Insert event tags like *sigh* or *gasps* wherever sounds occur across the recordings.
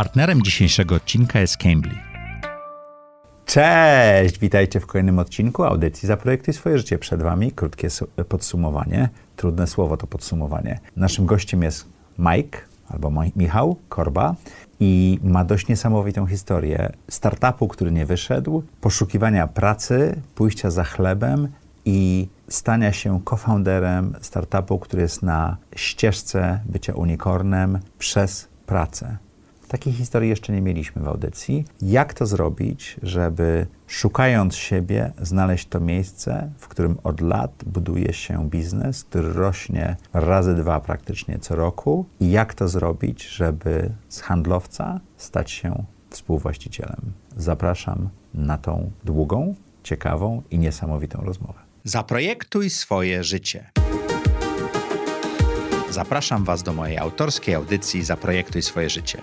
Partnerem dzisiejszego odcinka jest Cambly. Cześć! Witajcie w kolejnym odcinku audycji Zaprojektuj swoje życie. Przed Wami krótkie podsumowanie. Trudne słowo to podsumowanie. Naszym gościem jest Mike albo Michał Korba i ma dość niesamowitą historię startupu, który nie wyszedł, poszukiwania pracy, pójścia za chlebem i stania się co-founderem startupu, który jest na ścieżce bycia unicornem przez pracę. Takiej historii jeszcze nie mieliśmy w audycji. Jak to zrobić, żeby szukając siebie, znaleźć to miejsce, w którym od lat buduje się biznes, który rośnie razy dwa praktycznie co roku? I jak to zrobić, żeby z handlowca stać się współwłaścicielem? Zapraszam na tą długą, ciekawą i niesamowitą rozmowę. Zaprojektuj swoje życie. Zapraszam Was do mojej autorskiej audycji Zaprojektuj swoje życie.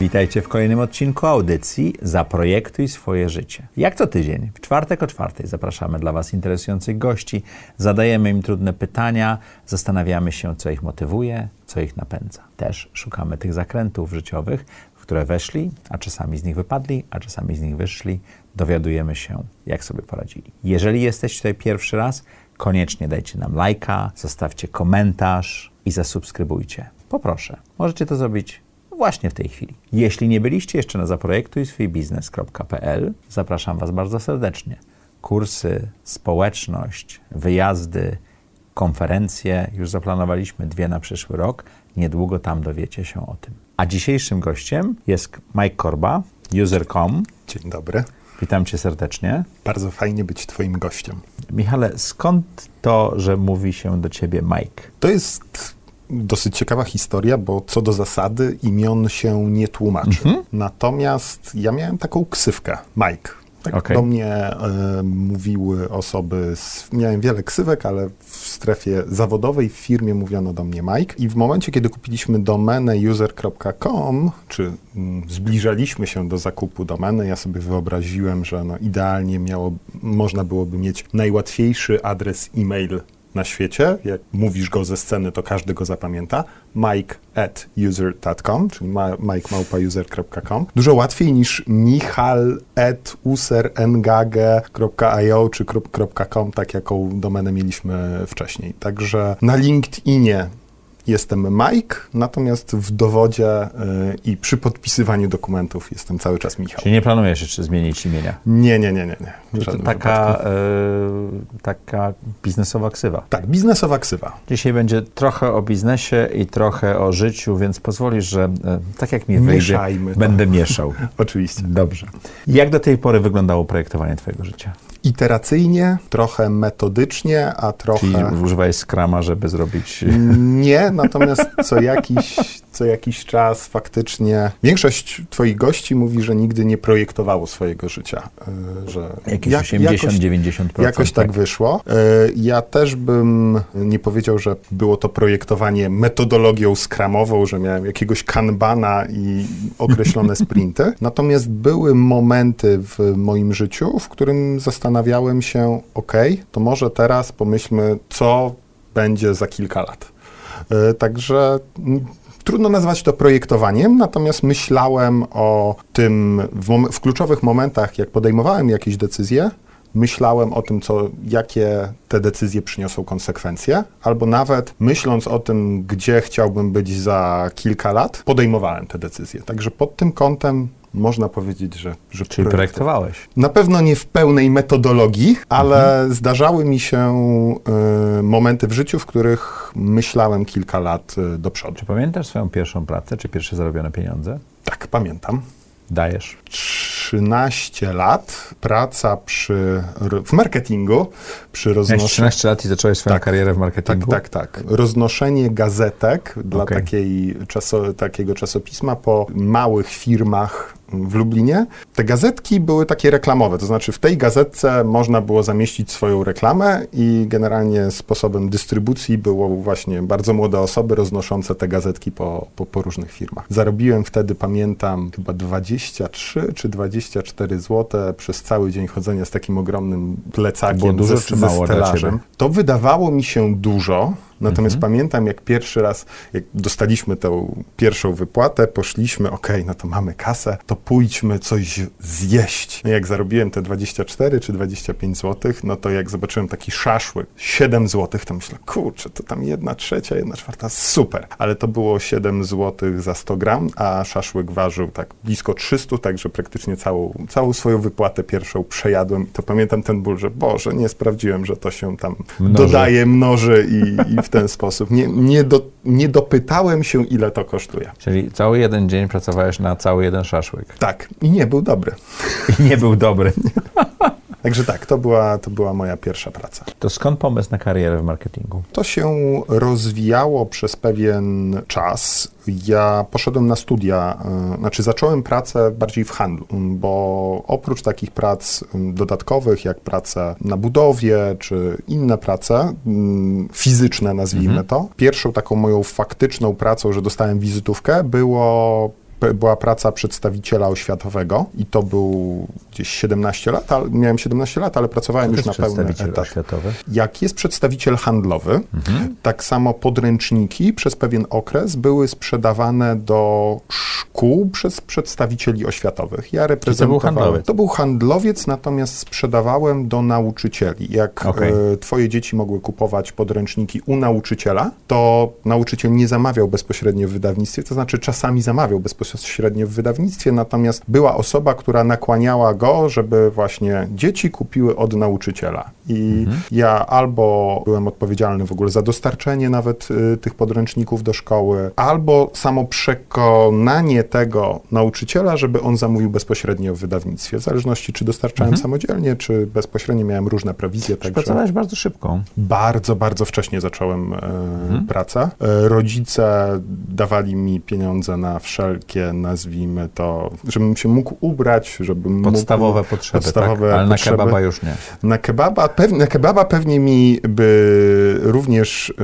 Witajcie w kolejnym odcinku audycji Zaprojektuj swoje życie. Jak co tydzień, w czwartek o czwartej zapraszamy dla Was interesujących gości, zadajemy im trudne pytania, zastanawiamy się, co ich motywuje, co ich napędza. Też szukamy tych zakrętów życiowych, w które weszli, a czasami z nich wypadli, a czasami z nich wyszli. Dowiadujemy się, jak sobie poradzili. Jeżeli jesteście tutaj pierwszy raz, koniecznie dajcie nam lajka, zostawcie komentarz i zasubskrybujcie. Poproszę, możecie to zrobić właśnie w tej chwili. Jeśli nie byliście jeszcze na zaprojektujswójbiznes.pl, zapraszam Was bardzo serdecznie. Kursy, społeczność, wyjazdy, konferencje, już zaplanowaliśmy dwie na przyszły rok. Niedługo tam dowiecie się o tym. A dzisiejszym gościem jest Mike Korba, user.com. Dzień dobry. Witam cię serdecznie. Bardzo fajnie być twoim gościem. Michale, skąd to, że mówi się do ciebie Mike? To jest dosyć ciekawa historia, bo co do zasady imion się nie tłumaczy. Mhm. Natomiast ja miałem taką ksywkę, Mike. Tak okay. do mnie e, mówiły osoby, z, miałem wiele ksywek, ale w strefie zawodowej w firmie mówiono do mnie Mike. I w momencie, kiedy kupiliśmy domenę user.com, czy mm, zbliżaliśmy się do zakupu domeny, ja sobie wyobraziłem, że no, idealnie miało, można byłoby mieć najłatwiejszy adres e-mail na świecie. Jak mówisz go ze sceny, to każdy go zapamięta. Mike at user.com, czyli mikemałpauser.com. Dużo łatwiej niż michal at userngage.io czy .com, tak jaką domenę mieliśmy wcześniej. Także na LinkedInie jestem Mike, natomiast w dowodzie y, i przy podpisywaniu dokumentów jestem cały czas Michał. Czyli nie planujesz jeszcze zmienić imienia? Nie, nie, nie, nie. nie. To taka, y, taka biznesowa ksywa. Tak, biznesowa ksywa. Dzisiaj będzie trochę o biznesie i trochę o życiu, więc pozwolisz, że y, tak jak mi wyjdzie, będę mieszał. *laughs* Oczywiście. Dobrze. Jak do tej pory wyglądało projektowanie twojego życia? Iteracyjnie, trochę metodycznie, a trochę... Czyli używałeś Scrama, żeby zrobić... Nie, natomiast co jakiś, co jakiś czas faktycznie... Większość twoich gości mówi, że nigdy nie projektowało swojego życia. E, że Jakieś jak, 80-90%. Jakoś tak, tak wyszło. E, ja też bym nie powiedział, że było to projektowanie metodologią Scrumową, że miałem jakiegoś kanbana i określone sprinty. *laughs* Natomiast były momenty w moim życiu, w którym zastanawiałem zastanawiałem się, ok, to może teraz pomyślmy, co będzie za kilka lat. E, także trudno nazwać to projektowaniem, natomiast myślałem o tym w, w, kluczowych momentach, jak podejmowałem jakieś decyzje, myślałem o tym, co, jakie te decyzje przyniosą konsekwencje, albo nawet myśląc o tym, gdzie chciałbym być za kilka lat, podejmowałem te decyzje. Także pod tym kątem można powiedzieć, że. że Czyli projektowałeś. Na pewno nie w pełnej metodologii, ale mhm. zdarzały mi się y, momenty w życiu, w których myślałem kilka lat y, do przodu. Czy pamiętasz swoją pierwszą pracę, czy pierwsze zarobione pieniądze? Tak, pamiętam. Dajesz. 13 lat, praca przy, w marketingu, przy roznoszeniu... 13 lat i zacząłeś swoją tak, karierę w marketingu? Tak, tak, tak. Roznoszenie gazetek dla okay. takiej czaso, takiego czasopisma po małych firmach w Lublinie. Te gazetki były takie reklamowe, to znaczy w tej gazetce można było zamieścić swoją reklamę i generalnie sposobem dystrybucji było właśnie bardzo młode osoby roznoszące te gazetki po, po, po różnych firmach. Zarobiłem wtedy, pamiętam, chyba 23 czy 24 zł przez cały dzień chodzenia z takim ogromnym plecakiem Było dużo ze, czy ze mało dla stelażem. To wydawało mi się dużo, Natomiast Mhm. pamiętam, jak pierwszy raz, jak dostaliśmy tę pierwszą wypłatę, poszliśmy, okej, no to mamy kasę, to pójdźmy coś zjeść. No jak zarobiłem te 24 czy 25 zł, no to jak zobaczyłem taki szaszłyk, 7 zł, to myślę, kurczę, to tam jedna trzecia, jedna czwarta, super. Ale to było 7 zł za 100 gram, a szaszłyk ważył tak blisko 300, także praktycznie całą, całą swoją wypłatę pierwszą przejadłem. I to pamiętam ten ból, że Boże, nie sprawdziłem, że to się tam Mnoży. dodaje, mnoży i, i w ten sposób. Nie, nie, do, nie dopytałem się, ile to kosztuje. Czyli cały jeden dzień pracowałeś na cały jeden szaszłyk. Tak, i nie był dobry. I nie był dobry. *laughs* Także tak, to była, to była moja pierwsza praca. To skąd pomysł na karierę w marketingu? To się rozwijało przez pewien czas. Ja poszedłem na studia, y, znaczy zacząłem pracę bardziej w handlu, bo oprócz takich prac dodatkowych, jak praca na budowie, czy inne prace fizyczne, nazwijmy to, pierwszą taką moją faktyczną pracą, że dostałem wizytówkę, było była praca przedstawiciela oświatowego i to był gdzieś 17 lat, ale, miałem 17 lat, ale pracowałem To już na pełny etat. oświatowy. Jak jest przedstawiciel handlowy, tak samo podręczniki przez pewien okres były sprzedawane do szkół przez przedstawicieli oświatowych. Ja reprezentowałem. handlowiec. To był handlowiec, natomiast sprzedawałem do nauczycieli. Jak Okej. e, twoje dzieci mogły kupować podręczniki u nauczyciela, to nauczyciel nie zamawiał bezpośrednio w wydawnictwie, to znaczy czasami zamawiał bezpośrednio w wydawnictwie, natomiast była osoba, która nakłaniała go, żeby właśnie dzieci kupiły od nauczyciela. I ja albo byłem odpowiedzialny w ogóle za dostarczenie nawet y, tych podręczników do szkoły, albo samo przekonanie tego nauczyciela, żeby on zamówił bezpośrednio w wydawnictwie. W zależności, czy dostarczałem samodzielnie, czy bezpośrednio miałem różne prowizje. Także Pracowałeś bardzo szybko. bardzo, bardzo wcześnie zacząłem e, pracę. E, rodzice dawali mi pieniądze na wszelkie, nazwijmy to, żebym się mógł ubrać, żebym Podstawowe mógł, potrzeby, podstawowe tak? ale potrzeby. na kebaba już nie. Na kebaba, pew, na kebaba pewnie mi by również y,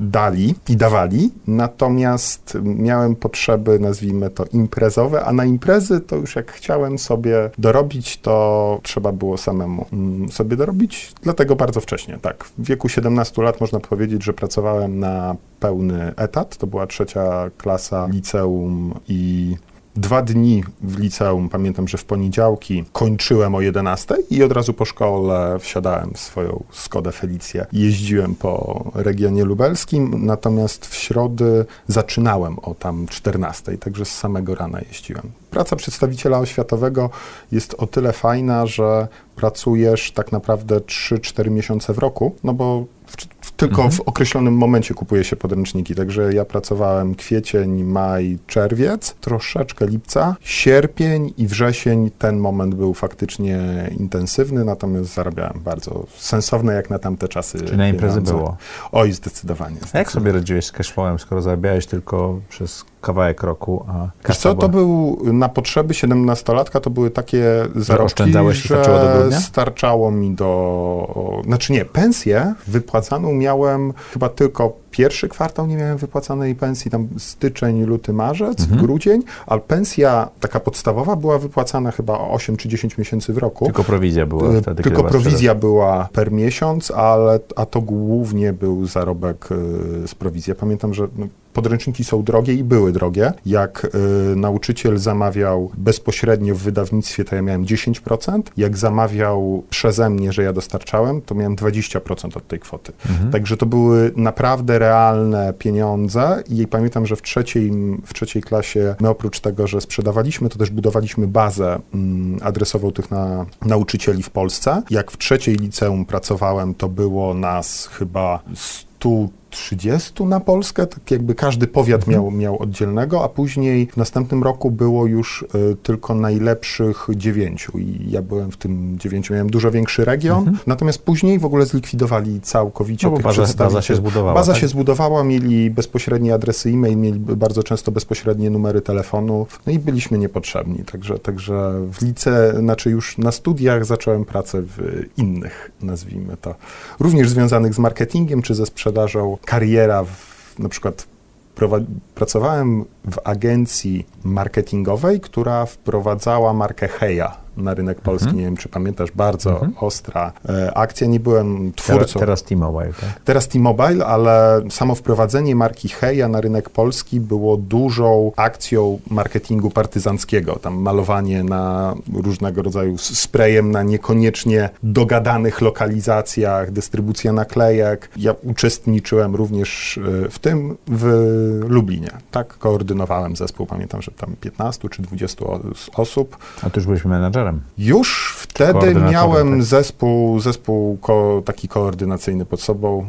dali i dawali, natomiast miałem potrzeby, nazwijmy to, imprezowe, a na imprezy to już jak chciałem sobie dorobić, to trzeba było samemu mm, sobie dorobić, dlatego bardzo wcześnie, tak. W wieku 17 lat można powiedzieć, że pracowałem na pełny etat, to była trzecia klasa liceum i Dwa dni w liceum, pamiętam, że w poniedziałki kończyłem o 11 i od razu po szkole wsiadałem w swoją Skodę Felicję. Jeździłem po regionie lubelskim, natomiast w środy zaczynałem o tam 14, także z samego rana jeździłem. Praca przedstawiciela oświatowego jest o tyle fajna, że pracujesz tak naprawdę 3-4 miesiące w roku, no bo w, tylko w określonym momencie kupuje się podręczniki. Także ja pracowałem kwiecień, maj, czerwiec, troszeczkę lipca, sierpień i wrzesień. Ten moment był faktycznie intensywny, natomiast zarabiałem bardzo sensowne jak na tamte czasy. Czy na imprezy pieniądze. było? Oj, zdecydowanie. A jak zdecydowanie. sobie radziłeś z cashflowem, skoro zarabiałeś tylko przez kawałek roku, a Wiesz co, to był na potrzeby 17-latka, to były takie zarobki, że grudnia? starczało mi do... Znaczy nie, pensję wypłacaną miałem chyba tylko pierwszy kwartał nie miałem wypłacanej pensji, tam styczeń, luty, marzec, Mhm. grudzień, a pensja taka podstawowa była wypłacana chyba 8 czy 10 miesięcy w roku. Tylko prowizja była Y, wtedy. Tylko prowizja była per miesiąc, ale, a to głównie był zarobek y, z prowizji. Ja pamiętam, że no, podręczniki są drogie i były drogie. Jak y, nauczyciel zamawiał bezpośrednio w wydawnictwie, to ja miałem 10%. Jak zamawiał przeze mnie, że ja dostarczałem, to miałem 20% od tej kwoty. Także to były naprawdę realne pieniądze i pamiętam, że w trzeciej, w trzeciej klasie my oprócz tego, że sprzedawaliśmy, to też budowaliśmy bazę mm, adresową tych na, nauczycieli w Polsce. Jak w trzeciej liceum pracowałem, to było nas chyba 100 30 na Polskę, tak jakby każdy powiat mhm. miał, miał oddzielnego, a później w następnym roku było już y, tylko najlepszych dziewięciu i ja byłem w tym dziewięciu, miałem dużo większy region, mhm. natomiast później w ogóle zlikwidowali całkowicie no, tych baza, baza się zbudowała. Baza tak? się zbudowała, mieli bezpośrednie adresy e-mail, mieli bardzo często bezpośrednie numery telefonów, no i byliśmy niepotrzebni, także, także w lice, znaczy już na studiach zacząłem pracę w innych, nazwijmy to, również związanych z marketingiem czy ze sprzedażą, kariera w, na przykład pracowałem w agencji marketingowej, która wprowadzała markę Heja na rynek polski. Mhm. Nie wiem, czy pamiętasz, bardzo mhm. ostra e, akcja. Nie byłem twórcą. Teraz, T-Mobile, tak? Teraz T-Mobile, ale samo wprowadzenie marki Heja na rynek polski było dużą akcją marketingu partyzanckiego. Tam malowanie na różnego rodzaju sprayem na niekoniecznie dogadanych lokalizacjach, dystrybucja naklejek. Ja uczestniczyłem również e, w tym w Lublinie. Tak, koordynowałem zespół. Pamiętam, że tam 15 czy 20 osób. A ty już byłeś menadżerem? Już wtedy miałem tak? zespół, zespół ko, taki koordynacyjny pod sobą.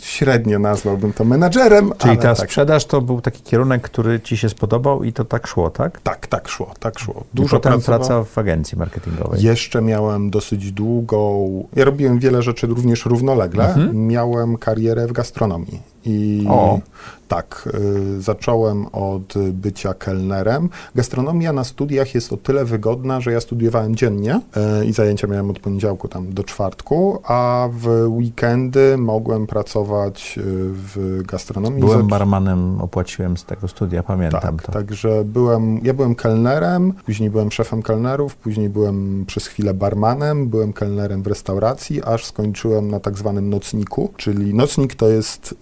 Średnio nazwałbym to menadżerem. Czyli ta tak. sprzedaż to był taki kierunek, który ci się spodobał i to tak szło, tak? Tak, tak szło, tak szło. Dużo potem praca w agencji marketingowej. Jeszcze miałem dosyć długą. Ja robiłem wiele rzeczy również równolegle. Mhm. Miałem karierę w gastronomii. I o. Tak, y, zacząłem od bycia kelnerem. Gastronomia na studiach jest o tyle wygodna, że ja studiowałem dziennie y, i zajęcia miałem od poniedziałku tam do czwartku, a w weekendy mogłem pracować y, w gastronomii. Byłem barmanem, opłaciłem z tego studia, pamiętam tak, to. Także byłem, ja byłem kelnerem, później byłem szefem kelnerów, później byłem przez chwilę barmanem, byłem kelnerem w restauracji, aż skończyłem na tak zwanym nocniku, czyli nocnik to jest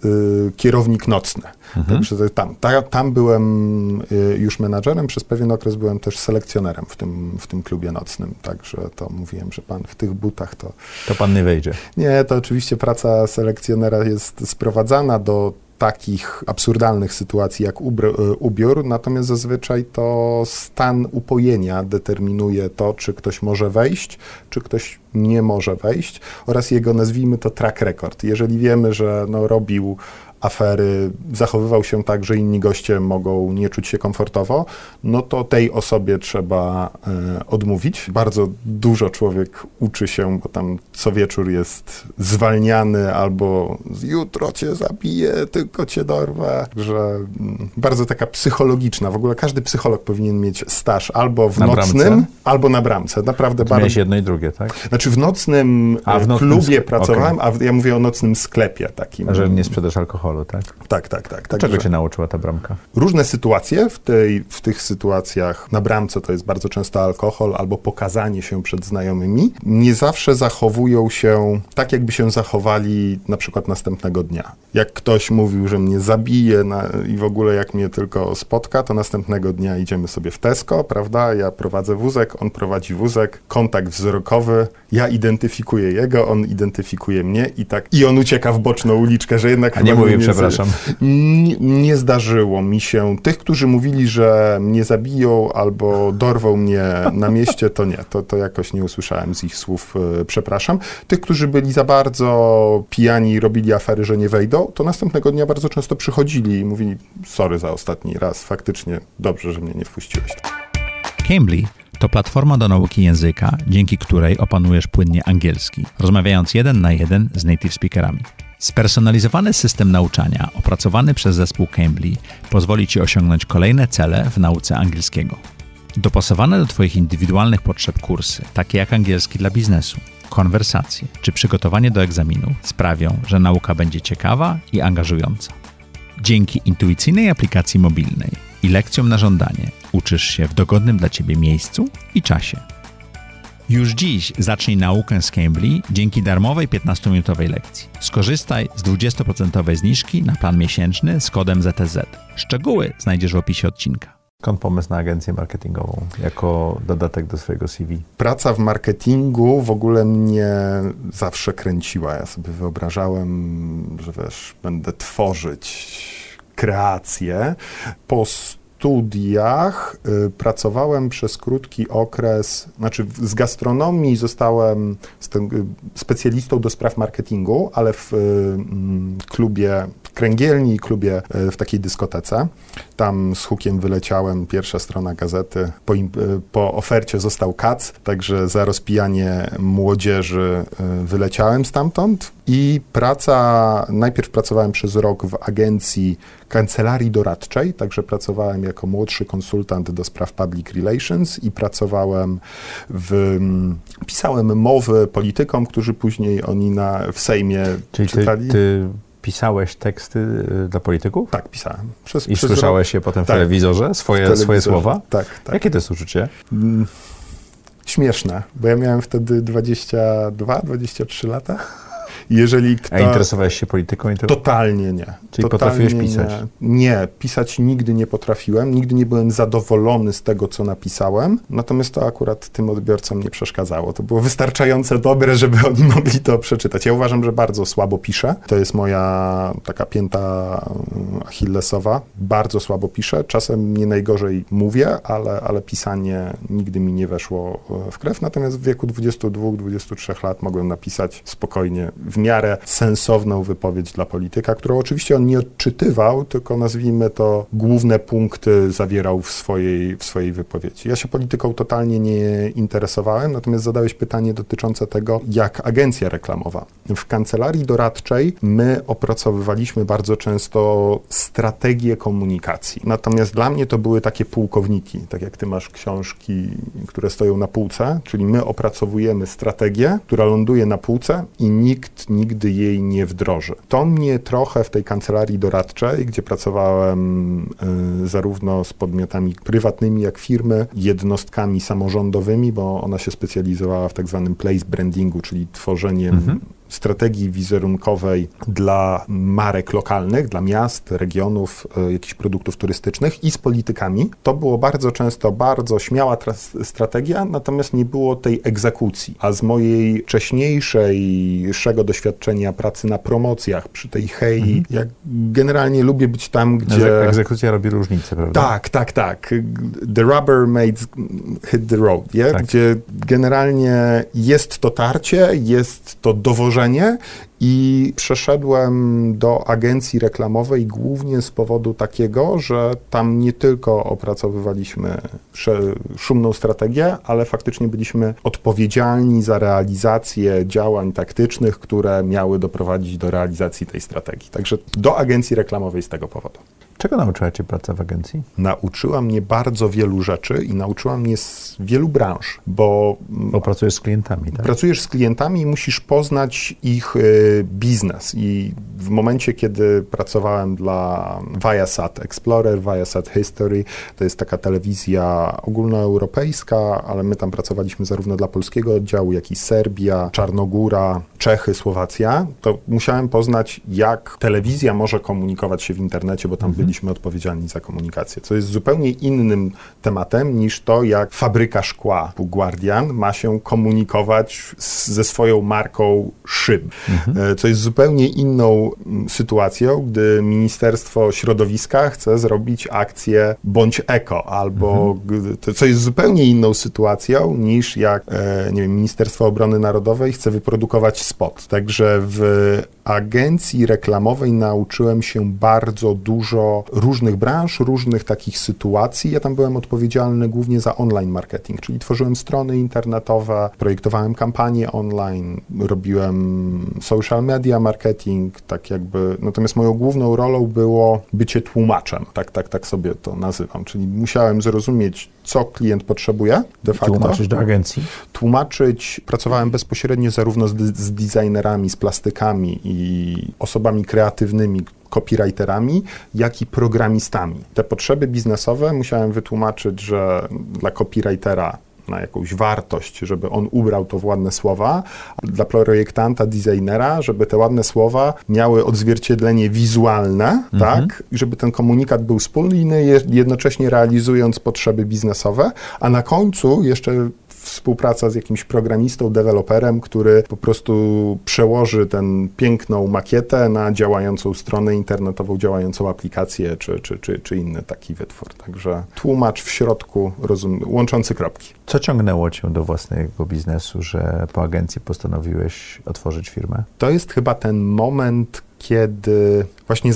kierownik nocny. Mhm. Także tam, ta, tam byłem y, już menadżerem, przez pewien okres byłem też selekcjonerem w tym, w tym klubie nocnym, także to mówiłem, że pan w tych butach to... To pan nie wejdzie. Nie, to oczywiście praca selekcjonera jest sprowadzana do takich absurdalnych sytuacji jak y, ubiór, natomiast zazwyczaj to stan upojenia determinuje to, czy ktoś może wejść, czy ktoś nie może wejść oraz jego, nazwijmy to, track record. Jeżeli wiemy, że no, robił afery, zachowywał się tak, że inni goście mogą nie czuć się komfortowo, no to tej osobie trzeba e, odmówić. Bardzo dużo człowiek uczy się, bo tam co wieczór jest zwalniany albo jutro cię zabiję, tylko cię dorwę, że mm, bardzo taka psychologiczna. W ogóle każdy psycholog powinien mieć staż albo w na nocnym, bramce? albo na bramce. Naprawdę bardzo. Miałeś jedno i drugie, tak? Znaczy w nocnym, A, w e, nocnym klubie pracowałem, okay. a ja mówię o nocnym sklepie takim. A że nie sprzedasz alkoholu tak? Tak, tak, tak. tak Czego cię nauczyła ta bramka? Różne sytuacje. W, tej, w tych sytuacjach na bramce to jest bardzo często alkohol albo pokazanie się przed znajomymi. Nie zawsze zachowują się tak, jakby się zachowali na przykład następnego dnia. Jak ktoś mówił, że mnie zabije na, i w ogóle jak mnie tylko spotka, to następnego dnia idziemy sobie w Tesco, prawda? Ja prowadzę wózek, on prowadzi wózek, kontakt wzrokowy, ja identyfikuję jego, on identyfikuje mnie i tak, i on ucieka w boczną uliczkę, że jednak... A nie przepraszam. Nie, nie, zdarzyło mi się. Tych, którzy mówili, że mnie zabiją albo dorwą mnie na mieście, to nie. To, to jakoś nie usłyszałem z ich słów, e, przepraszam. Tych, którzy byli za bardzo pijani i robili afery, że nie wejdą, to następnego dnia bardzo często przychodzili i mówili, sorry za ostatni raz, faktycznie dobrze, że mnie nie wpuściłeś. Cambly to platforma do nauki języka, dzięki której opanujesz płynnie angielski, rozmawiając jeden na jeden z native speakerami. Spersonalizowany system nauczania opracowany przez zespół Cambly pozwoli Ci osiągnąć kolejne cele w nauce angielskiego. Dopasowane do Twoich indywidualnych potrzeb kursy, takie jak angielski dla biznesu, konwersacje czy przygotowanie do egzaminu, sprawią, że nauka będzie ciekawa i angażująca. Dzięki intuicyjnej aplikacji mobilnej i lekcjom na żądanie uczysz się w dogodnym dla Ciebie miejscu i czasie. Już dziś zacznij naukę z Cambly dzięki darmowej 15-minutowej lekcji. Skorzystaj z 20% zniżki na plan miesięczny z kodem ZTZ. Szczegóły znajdziesz w opisie odcinka. Skąd pomysł na agencję marketingową jako dodatek do swojego CV? Praca w marketingu w ogóle mnie zawsze kręciła. Ja sobie wyobrażałem, że wiesz, będę tworzyć kreacje. Po studiach y, pracowałem przez krótki okres, znaczy z gastronomii zostałem y, specjalistą do spraw marketingu, ale w y, mm, klubie kręgielni, klubie w takiej dyskotece. Tam z hukiem wyleciałem, pierwsza strona gazety. Po, po ofercie został kac, także za rozpijanie młodzieży wyleciałem stamtąd. I praca, najpierw pracowałem przez rok w agencji kancelarii doradczej, także pracowałem jako młodszy konsultant do spraw public relations i pracowałem w, mm, pisałem mowy politykom, którzy później oni na, w Sejmie Czyli ty, czytali. ty pisałeś teksty y, dla polityków? Tak, pisałem. Przez, I przez słyszałeś je potem w Tak. telewizorze, swoje, rok w swoje telewizorze. słowa? Tak, tak. Jakie to jest uczucie? Mm, Śmieszne, bo ja miałem wtedy 22-23 lata. Jeżeli kto... A interesowałeś się polityką? I to... Totalnie nie. Czyli Totalnie potrafiłeś pisać? Nie. nie, pisać nigdy nie potrafiłem, nigdy nie byłem zadowolony z tego, co napisałem, natomiast to akurat tym odbiorcom nie przeszkadzało. To było wystarczająco dobre, żeby oni *laughs* mogli to przeczytać. Ja uważam, że bardzo słabo piszę. To jest moja taka pięta mm, achillesowa. Bardzo słabo piszę. Czasem nie najgorzej mówię, ale, ale pisanie nigdy mi nie weszło e, w krew. Natomiast w wieku 22-23 lat mogłem napisać spokojnie, w miarę sensowną wypowiedź dla polityka, którą oczywiście on nie odczytywał, tylko nazwijmy to główne punkty zawierał w swojej, w swojej wypowiedzi. Ja się polityką totalnie nie interesowałem, natomiast zadałeś pytanie dotyczące tego, jak agencja reklamowa. W kancelarii doradczej my opracowywaliśmy bardzo często strategię komunikacji. Natomiast dla mnie to były takie pułkowniki, tak jak ty masz książki, które stoją na półce, czyli my opracowujemy strategię, która ląduje na półce i nikt nigdy jej nie wdroży. To mnie trochę w tej kancelarii doradczej, gdzie pracowałem y, zarówno z podmiotami prywatnymi, jak firmy, jednostkami samorządowymi, bo ona się specjalizowała w tak zwanym place brandingu, czyli tworzeniem strategii wizerunkowej dla marek lokalnych, dla miast, regionów, y, jakichś produktów turystycznych i z politykami. To było bardzo często bardzo śmiała strategia, natomiast nie było tej egzekucji. A z mojej wcześniejszego doświadczenia pracy na promocjach przy tej hei, jak generalnie lubię być tam, gdzie... Egze- Egzekucja robi różnicę, prawda? Tak, tak, tak. The rubber made hit the road, nie? Tak. gdzie generalnie jest to tarcie, jest to dowożenie i przeszedłem do agencji reklamowej głównie z powodu takiego, że tam nie tylko opracowywaliśmy szumną strategię, ale faktycznie byliśmy odpowiedzialni za realizację działań taktycznych, które miały doprowadzić do realizacji tej strategii. Także do agencji reklamowej z tego powodu. Czego nauczyła cię praca w agencji? nauczyła mnie bardzo wielu rzeczy i nauczyła mnie z wielu branż, bo mm, Bo pracujesz z klientami, tak? pracujesz z klientami i musisz poznać ich y, biznes. I w momencie, kiedy pracowałem dla Viasat Explorer, Viasat History, to jest taka telewizja ogólnoeuropejska, ale my tam pracowaliśmy zarówno dla polskiego oddziału, jak i Serbia, Czarnogóra, Czechy, Słowacja, to musiałem poznać, jak telewizja może komunikować się w internecie, bo tam byliśmy odpowiedzialni za komunikację, co jest zupełnie innym tematem niż to, jak fabryka szkła Guardian ma się komunikować z, ze swoją marką szyb, e, co jest zupełnie inną mm, sytuacją, gdy Ministerstwo Środowiska chce zrobić akcję bądź eko, albo g- to, co jest zupełnie inną sytuacją niż jak, e, nie wiem, Ministerstwo Obrony Narodowej chce wyprodukować spot. Także w agencji reklamowej nauczyłem się bardzo dużo różnych branż, różnych takich sytuacji. Ja tam byłem odpowiedzialny głównie za online marketing, czyli tworzyłem strony internetowe, projektowałem kampanie online, robiłem social media marketing, tak jakby. Natomiast moją główną rolą było bycie tłumaczem, tak, tak, tak sobie to nazywam, czyli musiałem zrozumieć, co klient potrzebuje de facto Tłumaczysz do agencji? tłumaczyć. Pracowałem bezpośrednio zarówno z, z designerami, z plastykami i osobami kreatywnymi, copywriterami, jak i programistami. Te potrzeby biznesowe musiałem wytłumaczyć, że dla copywritera na jakąś wartość, żeby on ubrał to w ładne słowa, a dla projektanta, designera, żeby te ładne słowa miały odzwierciedlenie wizualne, tak, i żeby ten komunikat był spójny, je- jednocześnie realizując potrzeby biznesowe, a na końcu jeszcze współpraca z jakimś programistą, deweloperem, który po prostu przełoży tę piękną makietę na działającą stronę internetową, działającą aplikację, czy, czy, czy, czy inny taki wytwór. Także tłumacz w środku, rozum, łączący kropki. Co ciągnęło cię do własnego biznesu, że po agencji postanowiłeś otworzyć firmę? To jest chyba ten moment, kiedy właśnie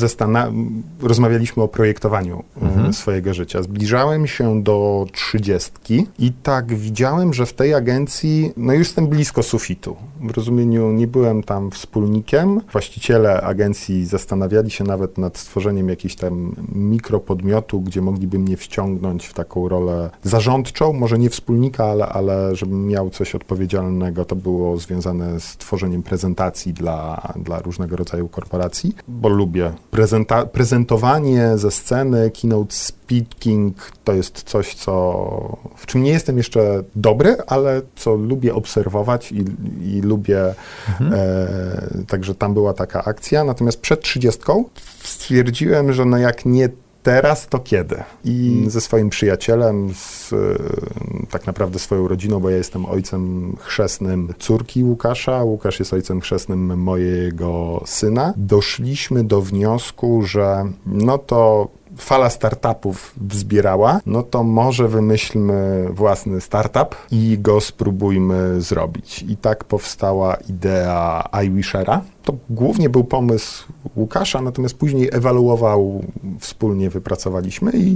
rozmawialiśmy o projektowaniu e, mhm. swojego życia. Zbliżałem się do trzydziestki i tak widziałem, że w tej agencji, no już jestem blisko sufitu. W rozumieniu nie byłem tam wspólnikiem. Właściciele agencji zastanawiali się nawet nad stworzeniem jakiegoś tam mikropodmiotu, gdzie mogliby mnie wciągnąć w taką rolę zarządczą, może nie wspólnika, ale, ale żebym miał coś odpowiedzialnego. To było związane z tworzeniem prezentacji dla, dla różnego rodzaju korporacji, bo lubię lubię. Prezenta prezentowanie ze sceny, keynote speaking to jest coś, co, w czym nie jestem jeszcze dobry, ale co lubię obserwować i, i lubię. Mhm. E, także tam była taka akcja. Natomiast przed trzydziestką stwierdziłem, że no jak nie teraz to kiedy? I ze swoim przyjacielem, z tak naprawdę swoją rodziną, bo ja jestem ojcem chrzestnym córki Łukasza, Łukasz jest ojcem chrzestnym mojego syna, doszliśmy do wniosku, że no to fala startupów wzbierała, no to może wymyślmy własny startup i go spróbujmy zrobić. I tak powstała idea iWishera, to głównie był pomysł Łukasza, natomiast później ewaluował, wspólnie wypracowaliśmy i e,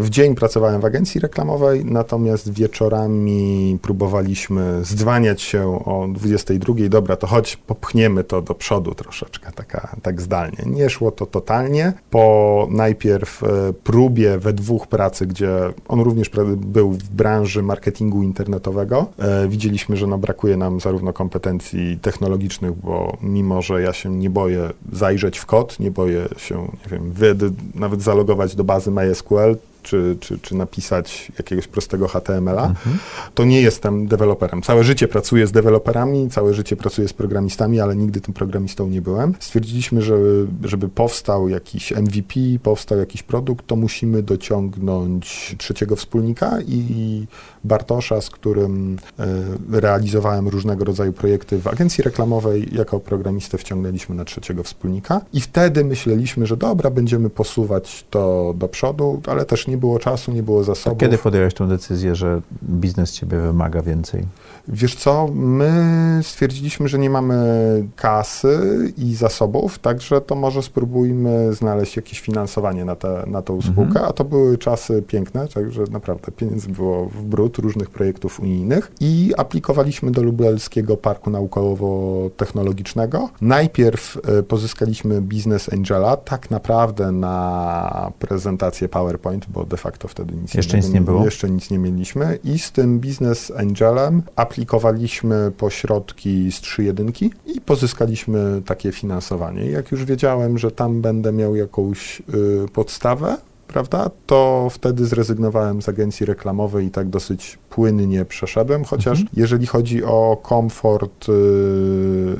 w dzień pracowałem w agencji reklamowej, natomiast wieczorami próbowaliśmy zdzwaniać się o 22. Dobra, to chodź, popchniemy to do przodu troszeczkę, taka, tak zdalnie. Nie szło to totalnie. Po najpierw e, próbie we dwóch pracy, gdzie on również był w branży marketingu internetowego, e, widzieliśmy, że no, brakuje nam zarówno kompetencji technologicznych, bo mimo, że ja się nie boję zajrzeć w kod, nie boję się, nie wiem, nawet zalogować do bazy MySQL, czy, czy, czy napisać jakiegoś prostego HTML-a, mhm. to nie jestem deweloperem. Całe życie pracuję z deweloperami, całe życie pracuję z programistami, ale nigdy tym programistą nie byłem. Stwierdziliśmy, że żeby powstał jakiś MVP, powstał jakiś produkt, to musimy dociągnąć trzeciego wspólnika i Bartosza, z którym e, realizowałem różnego rodzaju projekty w agencji reklamowej, jako programistę wciągnęliśmy na trzeciego wspólnika i wtedy myśleliśmy, że dobra, będziemy posuwać to do przodu, ale też nie było czasu, nie było zasobów. A kiedy podjąłeś tę decyzję, że biznes ciebie wymaga więcej? Wiesz co, my stwierdziliśmy, że nie mamy kasy i zasobów, także to może spróbujmy znaleźć jakieś finansowanie na, te, na tą mhm. spółkę, mhm. a to były czasy piękne, także naprawdę pieniędzy było w brud różnych projektów unijnych i aplikowaliśmy do Lubelskiego Parku Naukowo-Technologicznego. Najpierw e, pozyskaliśmy Business Angela, tak naprawdę na prezentację PowerPoint, bo de facto wtedy nic jeszcze nie, nic nie było. Jeszcze nic nie mieliśmy i z tym Business Angelem aplikowaliśmy po środki z 3.1 i pozyskaliśmy takie finansowanie. Jak już wiedziałem, że tam będę miał jakąś y, podstawę, prawda, to wtedy zrezygnowałem z agencji reklamowej i tak dosyć płynnie przeszedłem, chociaż mhm. jeżeli chodzi o komfort y,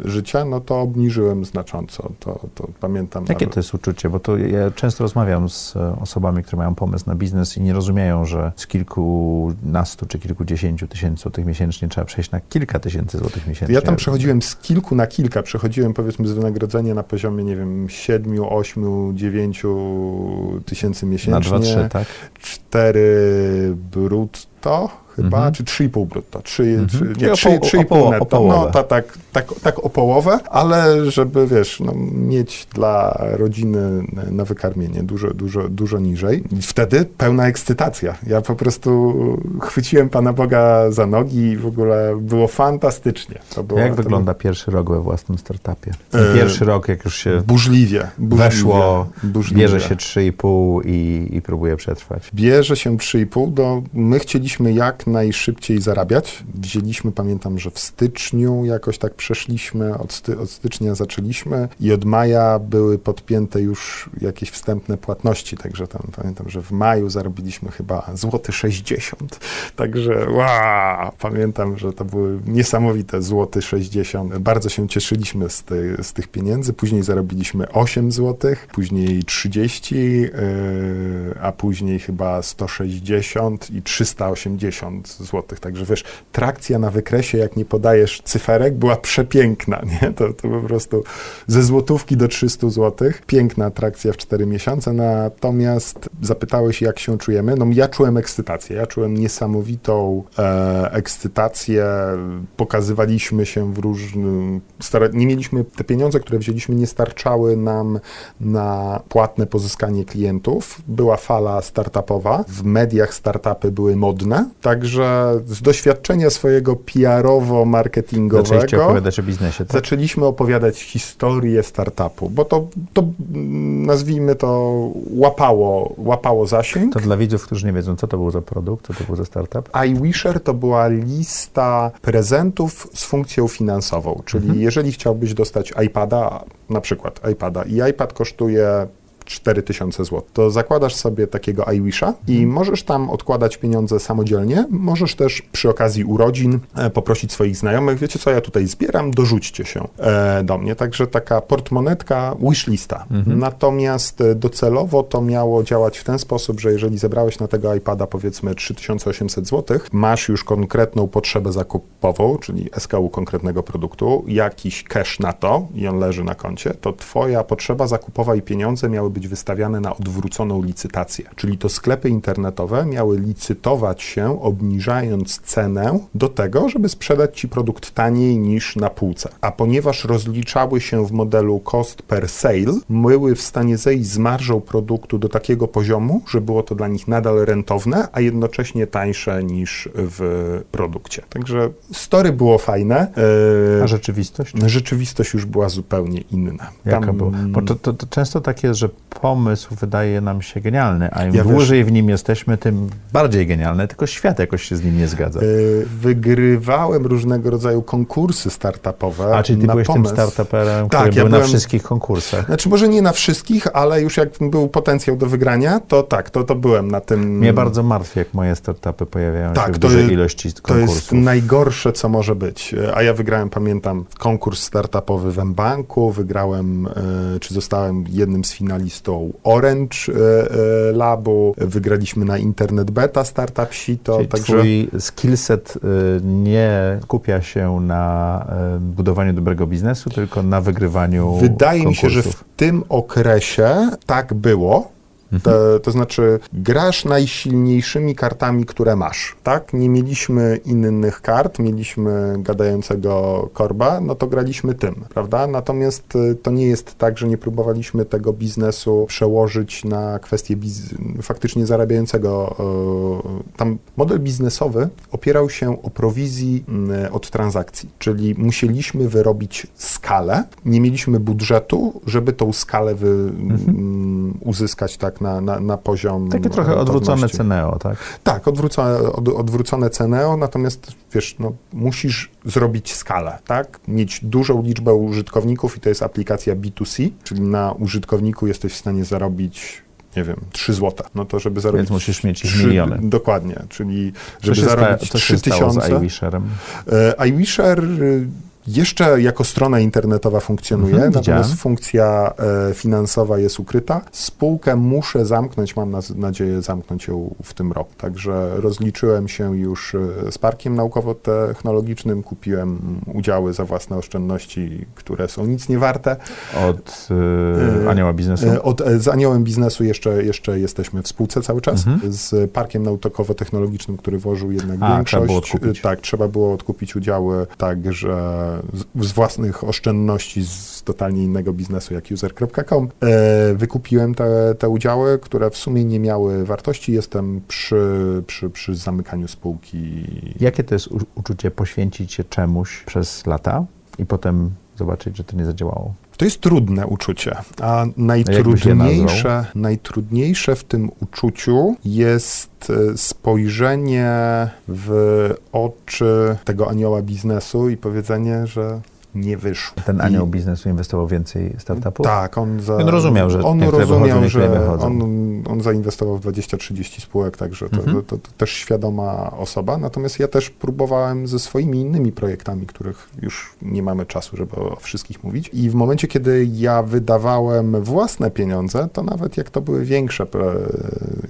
życia, no to obniżyłem znacząco, to, to pamiętam. Jakie nawet. to jest uczucie? Bo to ja często rozmawiam z e, osobami, które mają pomysł na biznes i nie rozumieją, że z kilkunastu czy kilkudziesięciu tysięcy złotych miesięcznie trzeba przejść na kilka tysięcy złotych miesięcznie. Ja tam przechodziłem z kilku na kilka, przechodziłem powiedzmy z wynagrodzenia na poziomie, nie wiem, siedmiu, ośmiu, dziewięciu tysięcy miesięcznie. Na dwa, trzy, tak? Cztery brutto chyba, mhm. czy 3,5 brutto, 3, mhm. 3, nie, 3, 3,5 netto, no ta, tak, tak, tak o połowę, ale żeby, wiesz, no, mieć dla rodziny na wykarmienie dużo, dużo, dużo niżej. I wtedy pełna ekscytacja. Ja po prostu chwyciłem Pana Boga za nogi i w ogóle było fantastycznie. Było, jak wygląda pierwszy rok we własnym startupie? E, pierwszy rok, jak już się burzliwie, burzliwie weszło, burzliwie. bierze się 3,5 i, i próbuje przetrwać. Bierze się 3,5, do, my chcieliśmy jak najszybciej zarabiać. Wzięliśmy, pamiętam, że w styczniu jakoś tak przeszliśmy, od, sty, od stycznia zaczęliśmy i od maja były podpięte już jakieś wstępne płatności, także tam pamiętam, że w maju zarobiliśmy chyba złoty 60, także wow, pamiętam, że to były niesamowite złoty 60. Bardzo się cieszyliśmy z, ty, z tych pieniędzy. Później zarobiliśmy 8 złotych, później 30, yy, a później chyba 160 i 380 tysiąc złotych. Także wiesz, trakcja na wykresie, jak nie podajesz cyferek, była przepiękna, nie? To, to po prostu ze złotówki do 300 złotych. Piękna trakcja w 4 miesiące, natomiast zapytałeś, jak się czujemy. No ja czułem ekscytację, ja czułem niesamowitą e, ekscytację. Pokazywaliśmy się w różnym... Nie mieliśmy, te pieniądze, które wzięliśmy, nie starczały nam na płatne pozyskanie klientów. Była fala startupowa. W mediach startupy były modne, także z doświadczenia swojego PR-owo-marketingowego Zaczęliście opowiadać o biznesie, tak? zaczęliśmy opowiadać historię startupu, bo to, to nazwijmy to łapało, łapało zasięg. To dla widzów, którzy nie wiedzą, co to był za produkt, co to był za startup? iWisher to była lista prezentów z funkcją finansową, czyli Mhm. jeżeli chciałbyś dostać iPada, na przykład iPada i iPad kosztuje 4000 zł. To zakładasz sobie takiego iWisha i Mhm. możesz tam odkładać pieniądze samodzielnie. Możesz też przy okazji urodzin e, poprosić swoich znajomych, wiecie co, ja tutaj zbieram, dorzućcie się e, do mnie. Także taka portmonetka, wishlista. Mhm. Natomiast e, docelowo to miało działać w ten sposób, że jeżeli zebrałeś na tego iPada powiedzmy 3800 zł, masz już konkretną potrzebę zakupową, czyli SKU konkretnego produktu, jakiś cash na to i on leży na koncie, to twoja potrzeba zakupowa i pieniądze miały być wystawiane na odwróconą licytację. Czyli to sklepy internetowe miały licytować się, obniżając cenę do tego, żeby sprzedać ci produkt taniej niż na półce. A ponieważ rozliczały się w modelu cost per sale, były w stanie zejść z marżą produktu do takiego poziomu, że było to dla nich nadal rentowne, a jednocześnie tańsze niż w produkcie. Także story było fajne. e, A rzeczywistość? Rzeczywistość już była zupełnie inna. Jaka Tam- była? Bo to, to, to często tak jest, że pomysł wydaje nam się genialny, a im Ja wiesz- dłużej w nim jesteśmy, tym bardziej genialny, tylko świat jakoś się z nim nie zgadza. Y, Wygrywałem różnego rodzaju konkursy startupowe. A czyli ty na byłeś pomysł. tym startuperem, Tak, który ja był na byłem- wszystkich konkursach. Znaczy, może nie na wszystkich, ale już jak był potencjał do wygrania, to tak, to, to byłem na tym. Mnie bardzo martwi, jak moje startupy pojawiają Tak, się w to dużej jest- ilości To konkursów. jest najgorsze, co może być. A ja wygrałem, pamiętam, konkurs startupowy w mBanku, wygrałem, e, czy zostałem jednym z finalistą Orange e, e, Labu, wygraliśmy na Internet Beta Startup Sito, Czyli także... twój skillset y, nie skupia się na budowaniu dobrego biznesu, tylko na wygrywaniu Wydaje mi się, że w konkursów. tym okresie tak było. To, to znaczy, grasz najsilniejszymi kartami, które masz, tak? Nie mieliśmy innych kart, mieliśmy gadającego korba, no to graliśmy tym, prawda? Natomiast y, to nie jest tak, że nie próbowaliśmy tego biznesu przełożyć na kwestię biz- faktycznie zarabiającego. y, Tam model biznesowy opierał się o prowizji y, od transakcji, czyli musieliśmy wyrobić skalę, nie mieliśmy budżetu, żeby tą skalę wy, mm, uzyskać tak na, na, na poziom Takie trochę odwrócone Ceneo, tak? Tak, odwrócone, od, odwrócone Ceneo, natomiast wiesz, no, musisz zrobić skalę, tak? Mieć dużą liczbę użytkowników i to jest aplikacja B2C, czyli na użytkowniku jesteś w stanie zarobić nie wiem, 3 złote. No to żeby zarobić... Więc musisz mieć ich trzy- miliony. Dokładnie, czyli żeby się, sta, zarobić co się stało z 3000... iWisherem? E, iWisher y, jeszcze jako strona internetowa funkcjonuje, Mhm, natomiast widziałem. funkcja e, finansowa jest ukryta. Spółkę muszę zamknąć, mam nadzieję zamknąć ją w tym roku. Także rozliczyłem się już e, z Parkiem Naukowo-Technologicznym, kupiłem udziały za własne oszczędności, które są nic nie warte. Od E, Anioła Biznesu? E, Od, e, z Aniołem Biznesu jeszcze, jeszcze jesteśmy w spółce cały czas, Mhm. z Parkiem Naukowo-Technologicznym, który włożył jednak A, większość. trzeba było odkupić. Tak, trzeba było odkupić udziały, także z, własnych oszczędności z totalnie innego biznesu jak user.com. E, wykupiłem te, te udziały, które w sumie nie miały wartości. Jestem przy, przy, przy zamykaniu spółki. Jakie to jest uczucie poświęcić się czemuś przez lata i potem zobaczyć, że to nie zadziałało? To jest trudne uczucie, a najtrudniejsze, najtrudniejsze w tym uczuciu jest e, spojrzenie w oczy tego anioła biznesu i powiedzenie, że nie wyszło. Ten I- anioł biznesu inwestował więcej startupów? Tak, on, za, On rozumiał, że on wychodzą, rozumiał, niektóre że wychodzą. on, on zainwestował w 20-30 spółek, także to, Mhm. to, to, też świadoma osoba. Natomiast ja też próbowałem ze swoimi innymi projektami, których już nie mamy czasu, żeby o wszystkich mówić. I w momencie, kiedy ja wydawałem własne pieniądze, to nawet jak to były większe e,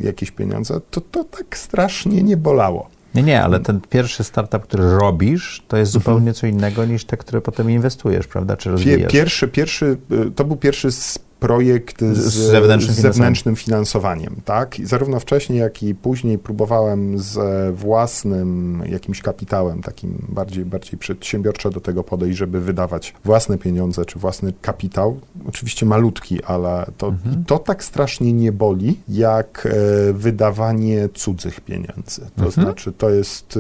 jakieś pieniądze, to to tak strasznie nie bolało. Nie, nie, ale ten pierwszy startup, który robisz, to jest zupełnie co innego niż te, które potem inwestujesz, prawda? Czy rozwijasz? Pierwszy, pierwszy, y, to był pierwszy projekt z, z zewnętrznym, z zewnętrznym finansowaniem. tak? I zarówno wcześniej, jak i później próbowałem z własnym jakimś kapitałem, takim bardziej, bardziej przedsiębiorczo do tego podejść, żeby wydawać własne pieniądze czy własny kapitał. Oczywiście malutki, ale to, mhm. to tak strasznie nie boli, jak e, wydawanie cudzych pieniędzy. To mhm. znaczy, to jest...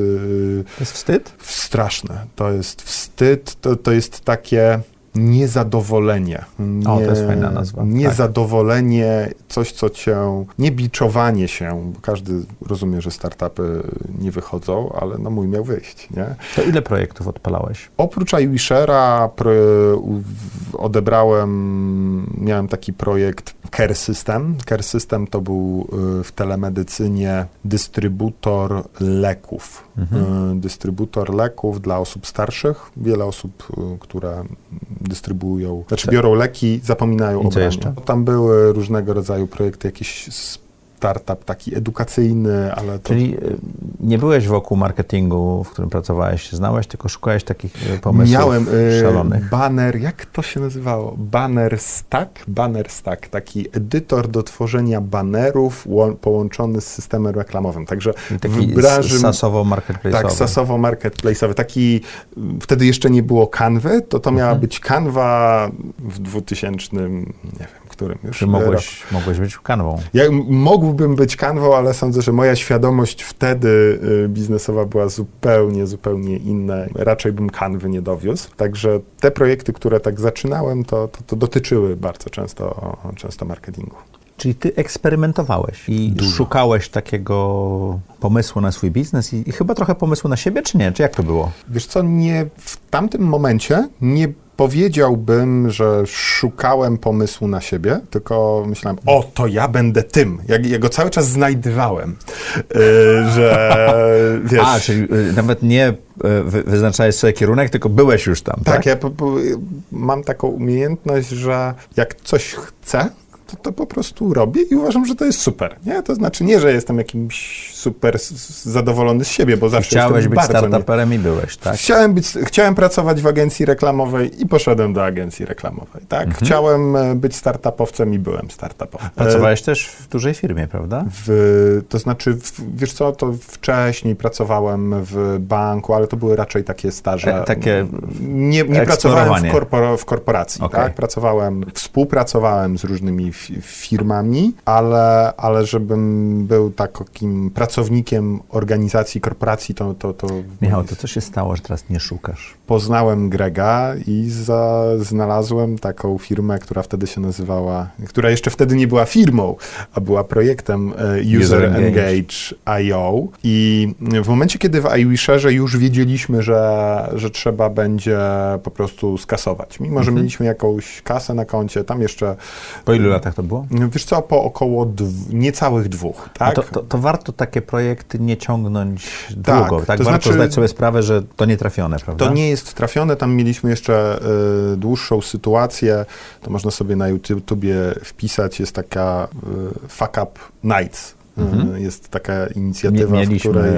E, to jest wstyd? Straszne. To jest wstyd, to, to jest takie niezadowolenie. Nie, o, to jest fajna nazwa. Tak. Niezadowolenie, tak. coś, co cię, nie biczowanie się, bo każdy rozumie, że startupy nie wychodzą, ale no mój miał wyjść, nie? To ile projektów odpalałeś? Oprócz iWishera odebrałem, miałem taki projekt Care System. Care System to był y, w telemedycynie dystrybutor leków. Mhm. Y, dystrybutor leków dla osób starszych. Wiele osób, y, które dystrybuują, znaczy biorą leki, zapominają I o braniu. Tam były różnego rodzaju projekty, jakieś startup taki edukacyjny, ale to... Czyli y, nie byłeś wokół marketingu, w którym pracowałeś, znałeś, tylko szukałeś takich y, pomysłów Miałem y, szalonych. banner, jak to się nazywało? Banner Stack? Banner Stack, taki edytor do tworzenia banerów połączony z systemem reklamowym. Także taki w branży... sasowo-marketplace'owy. Tak, sasowo-marketplace'owy. Taki, wtedy jeszcze nie było kanwy, to to miała mhm. być kanwa w 2000, nie wiem, którym już... Czy mogłeś, mogłeś być kanwą? Ja mógłbym być kanwą, ale sądzę, że moja świadomość wtedy y, biznesowa była zupełnie, zupełnie inna. Raczej bym kanwy nie dowiózł. Także te projekty, które tak zaczynałem, to, to, to dotyczyły bardzo często, często marketingu. Czyli ty eksperymentowałeś i Dużo. szukałeś takiego pomysłu na swój biznes i, i, chyba trochę pomysłu na siebie, czy nie? Czy jak to było? Wiesz co, nie w tamtym momencie nie powiedziałbym, że szukałem pomysłu na siebie, tylko myślałem, o, to ja będę tym. Ja, ja go cały czas znajdywałem, yy, że *laughs* wiesz... A, czyli y, nawet nie y, wy, wyznaczałeś sobie kierunek, tylko byłeś już tam, tak? Tak, ja po, mam taką umiejętność, że jak coś chcę, to, to po prostu robię i uważam, że to jest super. Nie? To znaczy nie, że jestem jakimś super zadowolony z siebie, bo zawsze Chciałeś być startuperem i byłeś, tak? Chciałem, być, chciałem pracować w agencji reklamowej i poszedłem do agencji reklamowej, tak? Mhm. Chciałem e, być startupowcem i byłem startupowcem. Pracowałeś też w dużej firmie, prawda? W, to znaczy, w, wiesz co, to wcześniej pracowałem w banku, ale to były raczej takie staże. E, takie Nie, nie pracowałem w, korpor, w korporacji, okay. tak? Pracowałem, współpracowałem z różnymi firmami, ale, ale żebym był takim pracownikiem organizacji, korporacji, to... to, to Michał, to co się stało, że teraz nie szukasz? Poznałem Grega i za, znalazłem taką firmę, która wtedy się nazywała, która jeszcze wtedy nie była firmą, a była projektem e, User, Engage.io i w momencie, kiedy w iWisherze już wiedzieliśmy, że, że trzeba będzie po prostu skasować, mimo że mhm. mieliśmy jakąś kasę na koncie, tam jeszcze... Po ilu latach to było? Wiesz co, po około dw niecałych dwóch, tak? To, to, to, warto takie projekty nie ciągnąć tak, długo, tak? To warto znaczy, zdać sobie sprawę, że to nie trafione, prawda? To nie jest trafione, tam mieliśmy jeszcze y, dłuższą sytuację, to można sobie na YouTubie wpisać, jest taka y, Fuck Up Nights, Mhm. E, jest taka inicjatywa, Mieliśmy w której...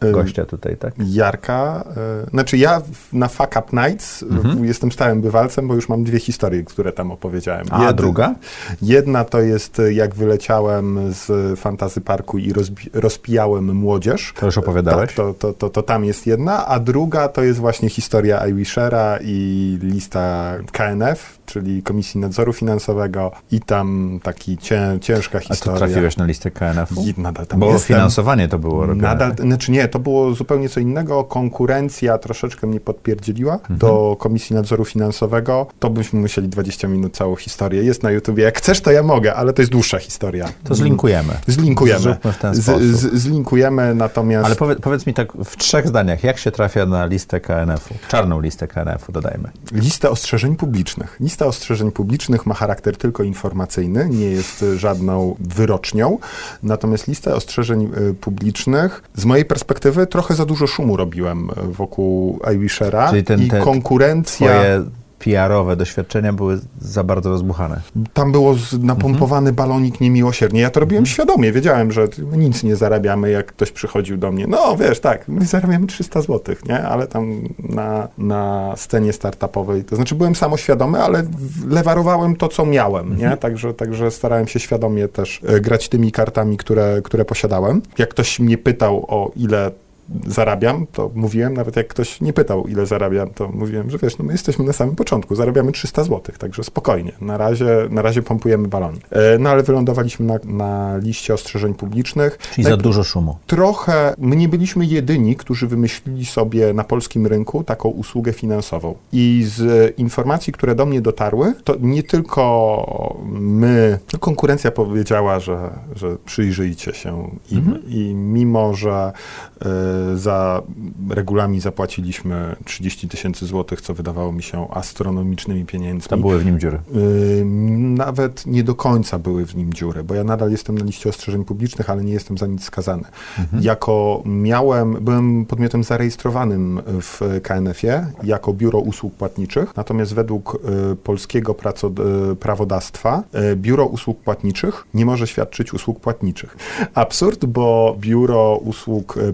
E, gościa tutaj, tak? Jarka. E, znaczy ja na Fuck Up Nights mhm. jestem stałym bywalcem, bo już mam dwie historie, które tam opowiedziałem. A Jed, druga? Jedna to jest jak wyleciałem z Fantazy Parku i rozbi, rozpijałem młodzież. To już opowiadałeś? Tak, to, to, to, to, tam jest jedna, a druga to jest właśnie historia iWishera i lista KNF, czyli Komisji Nadzoru Finansowego i tam taki cię, ciężka historia. A tu trafiłeś na listę KNF-u? I nadal tam Bo jestem. finansowanie to było robione. Nadal, znaczy nie, to było zupełnie co innego. Konkurencja troszeczkę mnie podpierdzieliła mhm. do Komisji Nadzoru Finansowego. To byśmy musieli 20 minut całą historię. Jest na YouTubie. Jak chcesz, to ja mogę, ale to jest dłuższa historia. To zlinkujemy. Zlinkujemy. Z, z, zlinkujemy, natomiast... Ale powiedz, powiedz mi tak w trzech zdaniach, jak się trafia na listę KNF-u? Czarną listę KNF-u, dodajmy. Lista ostrzeżeń publicznych. Lista ostrzeżeń publicznych ma charakter tylko informacyjny, nie jest żadną wyrocznią. Natomiast lista ostrzeżeń y, publicznych, z mojej perspektywy, trochę za dużo szumu robiłem y, wokół iWishera i konkurencja... Twoje PR-owe doświadczenia były za bardzo rozbuchane. Tam było napompowany Mhm. balonik niemiłosiernie. Ja to robiłem świadomie. Wiedziałem, że nic nie zarabiamy, jak ktoś przychodził do mnie. No wiesz, tak, my zarabiamy 300 zł, nie? Ale tam na, na scenie startupowej, to znaczy byłem samoświadomy, ale lewarowałem to, co miałem, Mhm. nie? Także, także starałem się świadomie też e, grać tymi kartami, które, które posiadałem. Jak ktoś mnie pytał, o ile zarabiam, to mówiłem, nawet jak ktoś nie pytał, ile zarabiam, to mówiłem, że wiesz, no my jesteśmy na samym początku, zarabiamy 300 zł, także spokojnie, na razie, na razie pompujemy balonik. E, No ale wylądowaliśmy na, na liście ostrzeżeń publicznych. Czyli za dużo szumu. Trochę, my nie byliśmy jedyni, którzy wymyślili sobie na polskim rynku taką usługę finansową. I z informacji, które do mnie dotarły, to nie tylko my, no konkurencja powiedziała, że, że przyjrzyjcie się im. I mimo, że y, za regulamin zapłaciliśmy 30 tysięcy złotych, co wydawało mi się astronomicznymi pieniędzmi. To były w nim dziury. Nawet nie do końca były w nim dziury, bo ja nadal jestem na liście ostrzeżeń publicznych, ale nie jestem za nic skazany. Jako miałem, byłem podmiotem zarejestrowanym w KNF-ie jako biuro usług płatniczych, natomiast według y, polskiego y, prawodawstwa y, biuro usług płatniczych nie może świadczyć usług płatniczych. Absurd, bo biuro usług y,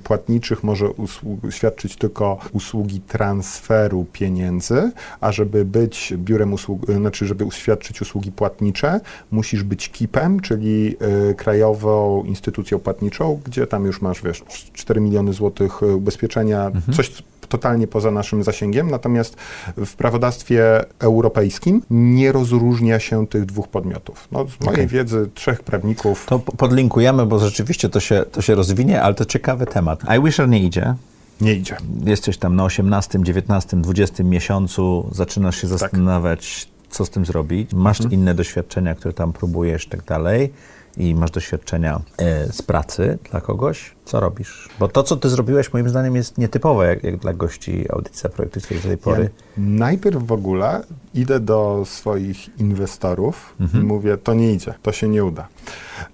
płatniczych może usług, świadczyć tylko usługi transferu pieniędzy, a żeby być biurem usług, znaczy żeby świadczyć usługi płatnicze, musisz być KIP-em, czyli y, Krajową Instytucją Płatniczą, gdzie tam już masz, wiesz, 4 miliony złotych ubezpieczenia, coś totalnie poza naszym zasięgiem, natomiast w prawodawstwie europejskim nie rozróżnia się tych dwóch podmiotów. No, z mojej Okej. wiedzy trzech prawników To po- podlinkujemy, bo rzeczywiście to się, to się rozwinie, ale to ciekawy temat. iWisher nie idzie. nie idzie. Jesteś tam na 18, 19, 20 miesiącu, zaczynasz się Tak. zastanawiać, co z tym zrobić. Masz Mhm. inne doświadczenia, które tam próbujesz i tak dalej. I masz doświadczenia e, z pracy dla kogoś. Co robisz? Bo to, co ty zrobiłeś, moim zdaniem, jest nietypowe jak, jak dla gości audycji Zaprojektuj swoje do tej pory. Ja najpierw w ogóle idę do swoich inwestorów Mhm. i mówię, to nie idzie, to się nie uda.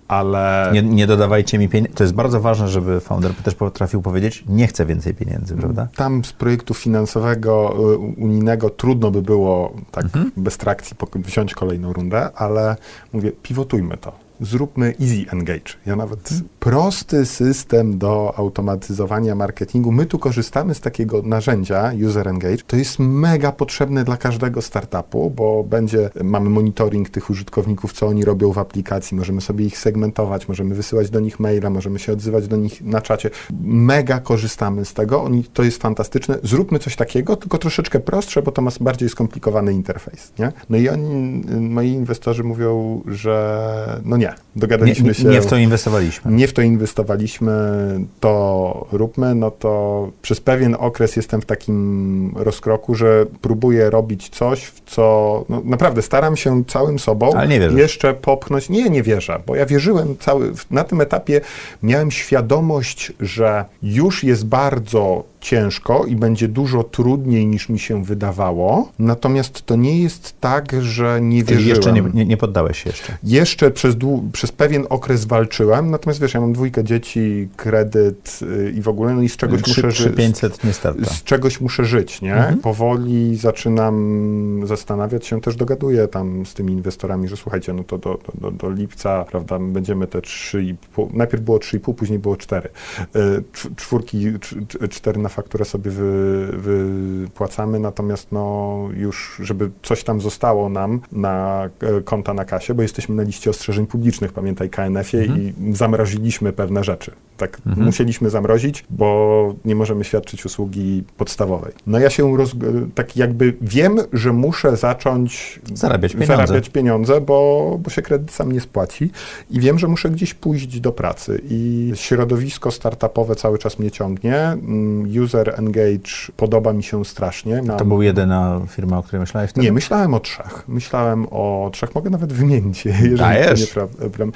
Ale Nie, nie dodawajcie mi pieniędzy. To jest bardzo ważne, żeby founder też potrafił powiedzieć, nie chcę więcej pieniędzy, prawda? tam z projektu finansowego y, unijnego trudno by było tak Mhm. bez trakcji wziąć kolejną rundę, ale mówię, pivotujmy to. Zróbmy easy engage. Ja nawet prosty system do automatyzowania marketingu. My tu korzystamy z takiego narzędzia user engage. To jest mega potrzebne dla każdego startupu, bo będzie, mamy monitoring tych użytkowników, co oni robią w aplikacji, możemy sobie ich segmentować, możemy wysyłać do nich maila, możemy się odzywać do nich na czacie. Mega korzystamy z tego, oni, to jest fantastyczne. Zróbmy coś takiego, tylko troszeczkę prostsze, bo to ma bardziej skomplikowany interfejs, nie? No i oni, moi inwestorzy mówią, że no nie, Nie, dogadaliśmy nie, się. nie w to inwestowaliśmy. Nie w to inwestowaliśmy, to róbmy, no to przez pewien okres jestem w takim rozkroku, że próbuję robić coś, w co no, naprawdę staram się całym sobą Ale nie wierzysz. jeszcze popchnąć. Nie, nie wierzę, bo ja wierzyłem cały, na tym etapie miałem świadomość, że już jest bardzo ciężko i będzie dużo trudniej niż mi się wydawało, natomiast to nie jest tak, że nie Czyli wierzyłem. jeszcze nie, nie, nie poddałeś się jeszcze. Jeszcze przez, przez pewien okres walczyłem, natomiast wiesz, ja mam dwójkę dzieci, kredyt y, i w ogóle, no i z czegoś muszę żyć. 3500 nie starta. Z czegoś muszę żyć, nie? Mhm. Powoli zaczynam zastanawiać się, też dogaduję tam z tymi inwestorami, że słuchajcie, no to do, do, do, lipca, prawda, będziemy te 3,5, najpierw było 3,5, później było 4. Y, cz- Czwórki, cz- cz- cztery na fakturę sobie wy, wypłacamy, natomiast no już, żeby coś tam zostało nam na e, konta na kasie, bo jesteśmy na liście ostrzeżeń publicznych, pamiętaj KNF-ie i zamroziliśmy pewne rzeczy. Tak, musieliśmy zamrozić, bo nie możemy świadczyć usługi podstawowej. No ja się roz, tak jakby wiem, że muszę zacząć Zarabiać pieniądze. zarabiać pieniądze, bo, bo się kredyt sam nie spłaci i wiem, że muszę gdzieś pójść do pracy i środowisko startupowe cały czas mnie ciągnie. User Engage podoba mi się strasznie. To Mam- była jedyna firma, o której myślałeś wtedy? nie, myślałem o trzech. Myślałem o trzech. Mogę nawet wymienić, je, *laughs* jeżeli Dajesz. to nie problem.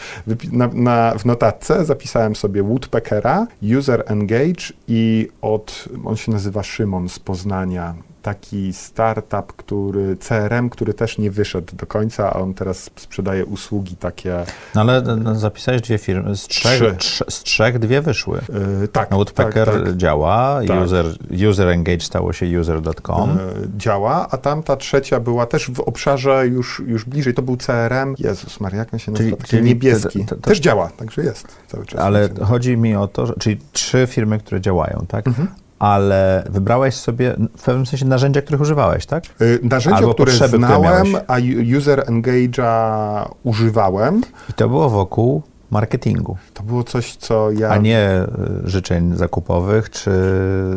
Na, na, w notatce zapisałem sobie Woodpeckera, User Engage i od, on się nazywa Szymon z Poznania, taki startup, który CRM, który też nie wyszedł do końca, a on teraz sprzedaje usługi takie. No ale no, zapisałeś dwie firmy, z trzech, trz, z trzech dwie wyszły. Yy, tak. No, Woodpecker tak, tak. działa, tak. User, user Engage stało się user.com. Yy, działa, a tamta trzecia była też w obszarze już, już bliżej, to był CRM. Jezus Maria, jak on się nazywa? Czyli niebieski. To, to, to, też działa, także jest cały czas. Ale chodzi mi o to, że, czyli trzy firmy, które działają, tak? Mhm ale wybrałeś sobie w pewnym sensie narzędzia, których używałeś, tak? Yy, narzędzia, Albo które potrzeby, znałem, które a user engage'a używałem. I to było wokół marketingu. To było coś, co ja... A nie e, życzeń zakupowych czy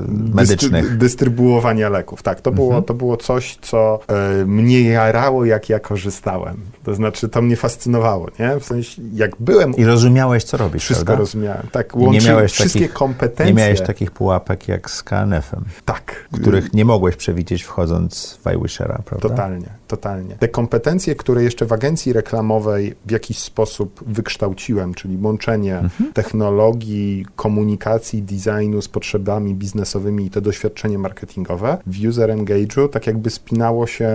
medycznych. Dystry dystrybuowania leków, tak. To, mhm. było, to było coś, co e, mnie jarało, jak ja korzystałem. To znaczy, to mnie fascynowało, nie? W sensie, jak byłem... I rozumiałeś, co robisz, Wszystko prawda? rozumiałem, tak. Łączyłem wszystkie takich, kompetencje. Nie miałeś takich pułapek jak z KNF-em. Tak. Których nie mogłeś przewidzieć wchodząc w iWishera, prawda? Totalnie, totalnie. Te kompetencje, które jeszcze w agencji reklamowej w jakiś sposób wykształciłem, czyli łączenie mhm. technologii, komunikacji, designu z potrzebami biznesowymi i te doświadczenie marketingowe w user engage'u tak jakby spinało się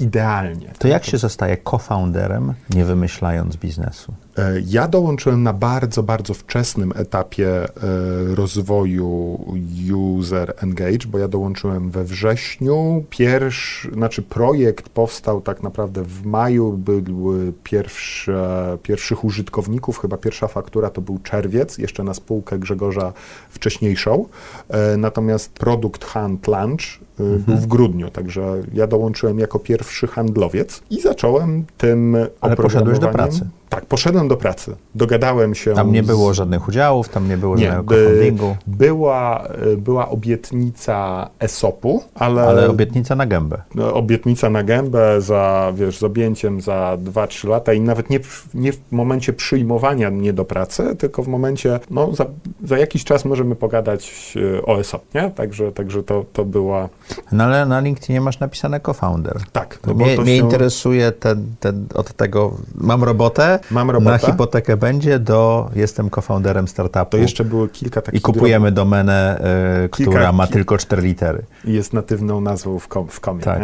idealnie. To jak się zostaje co-founderem, nie wymyślając biznesu? E, ja dołączyłem na bardzo, bardzo wczesnym etapie e, rozwoju User Engage, bo ja dołączyłem we wrześniu. Pierwszy, znaczy projekt powstał tak naprawdę w maju, były pierwsze, pierwszych użytkowników, chyba pierwsza faktura to był czerwiec, jeszcze na spółkę Grzegorza wcześniejszą. E, natomiast produkt Hand Lunch mhm. był w grudniu, także ja dołączyłem jako pierwszy handlowiec i zacząłem tym Ale poszedłeś do pracy. Tak, poszedłem do pracy. Dogadałem się. Tam nie było z... żadnych udziałów, tam nie było nie, żadnego crowdfundingu. Była, była obietnica ESOP-u, ale. Ale obietnica na gębę. No, obietnica na gębę za, wiesz, z objęciem za 2-3 lata i nawet nie, nie w momencie przyjmowania mnie do pracy, tylko w momencie, no, za, za jakiś czas możemy pogadać e, o ESOP, nie? Także, także to, to była. No ale na LinkedInie masz napisane co-founder. Tak. No mnie, mnie się... interesuje ten, ten, od tego, mam robotę, Mam robotę. Na hipotekę będzie do jestem co-founderem startupu. To jeszcze były kilka takich... I kupujemy domenę, y, kilka, która ma tylko cztery litery. I jest natywną nazwą w, kom, w komie. Tak.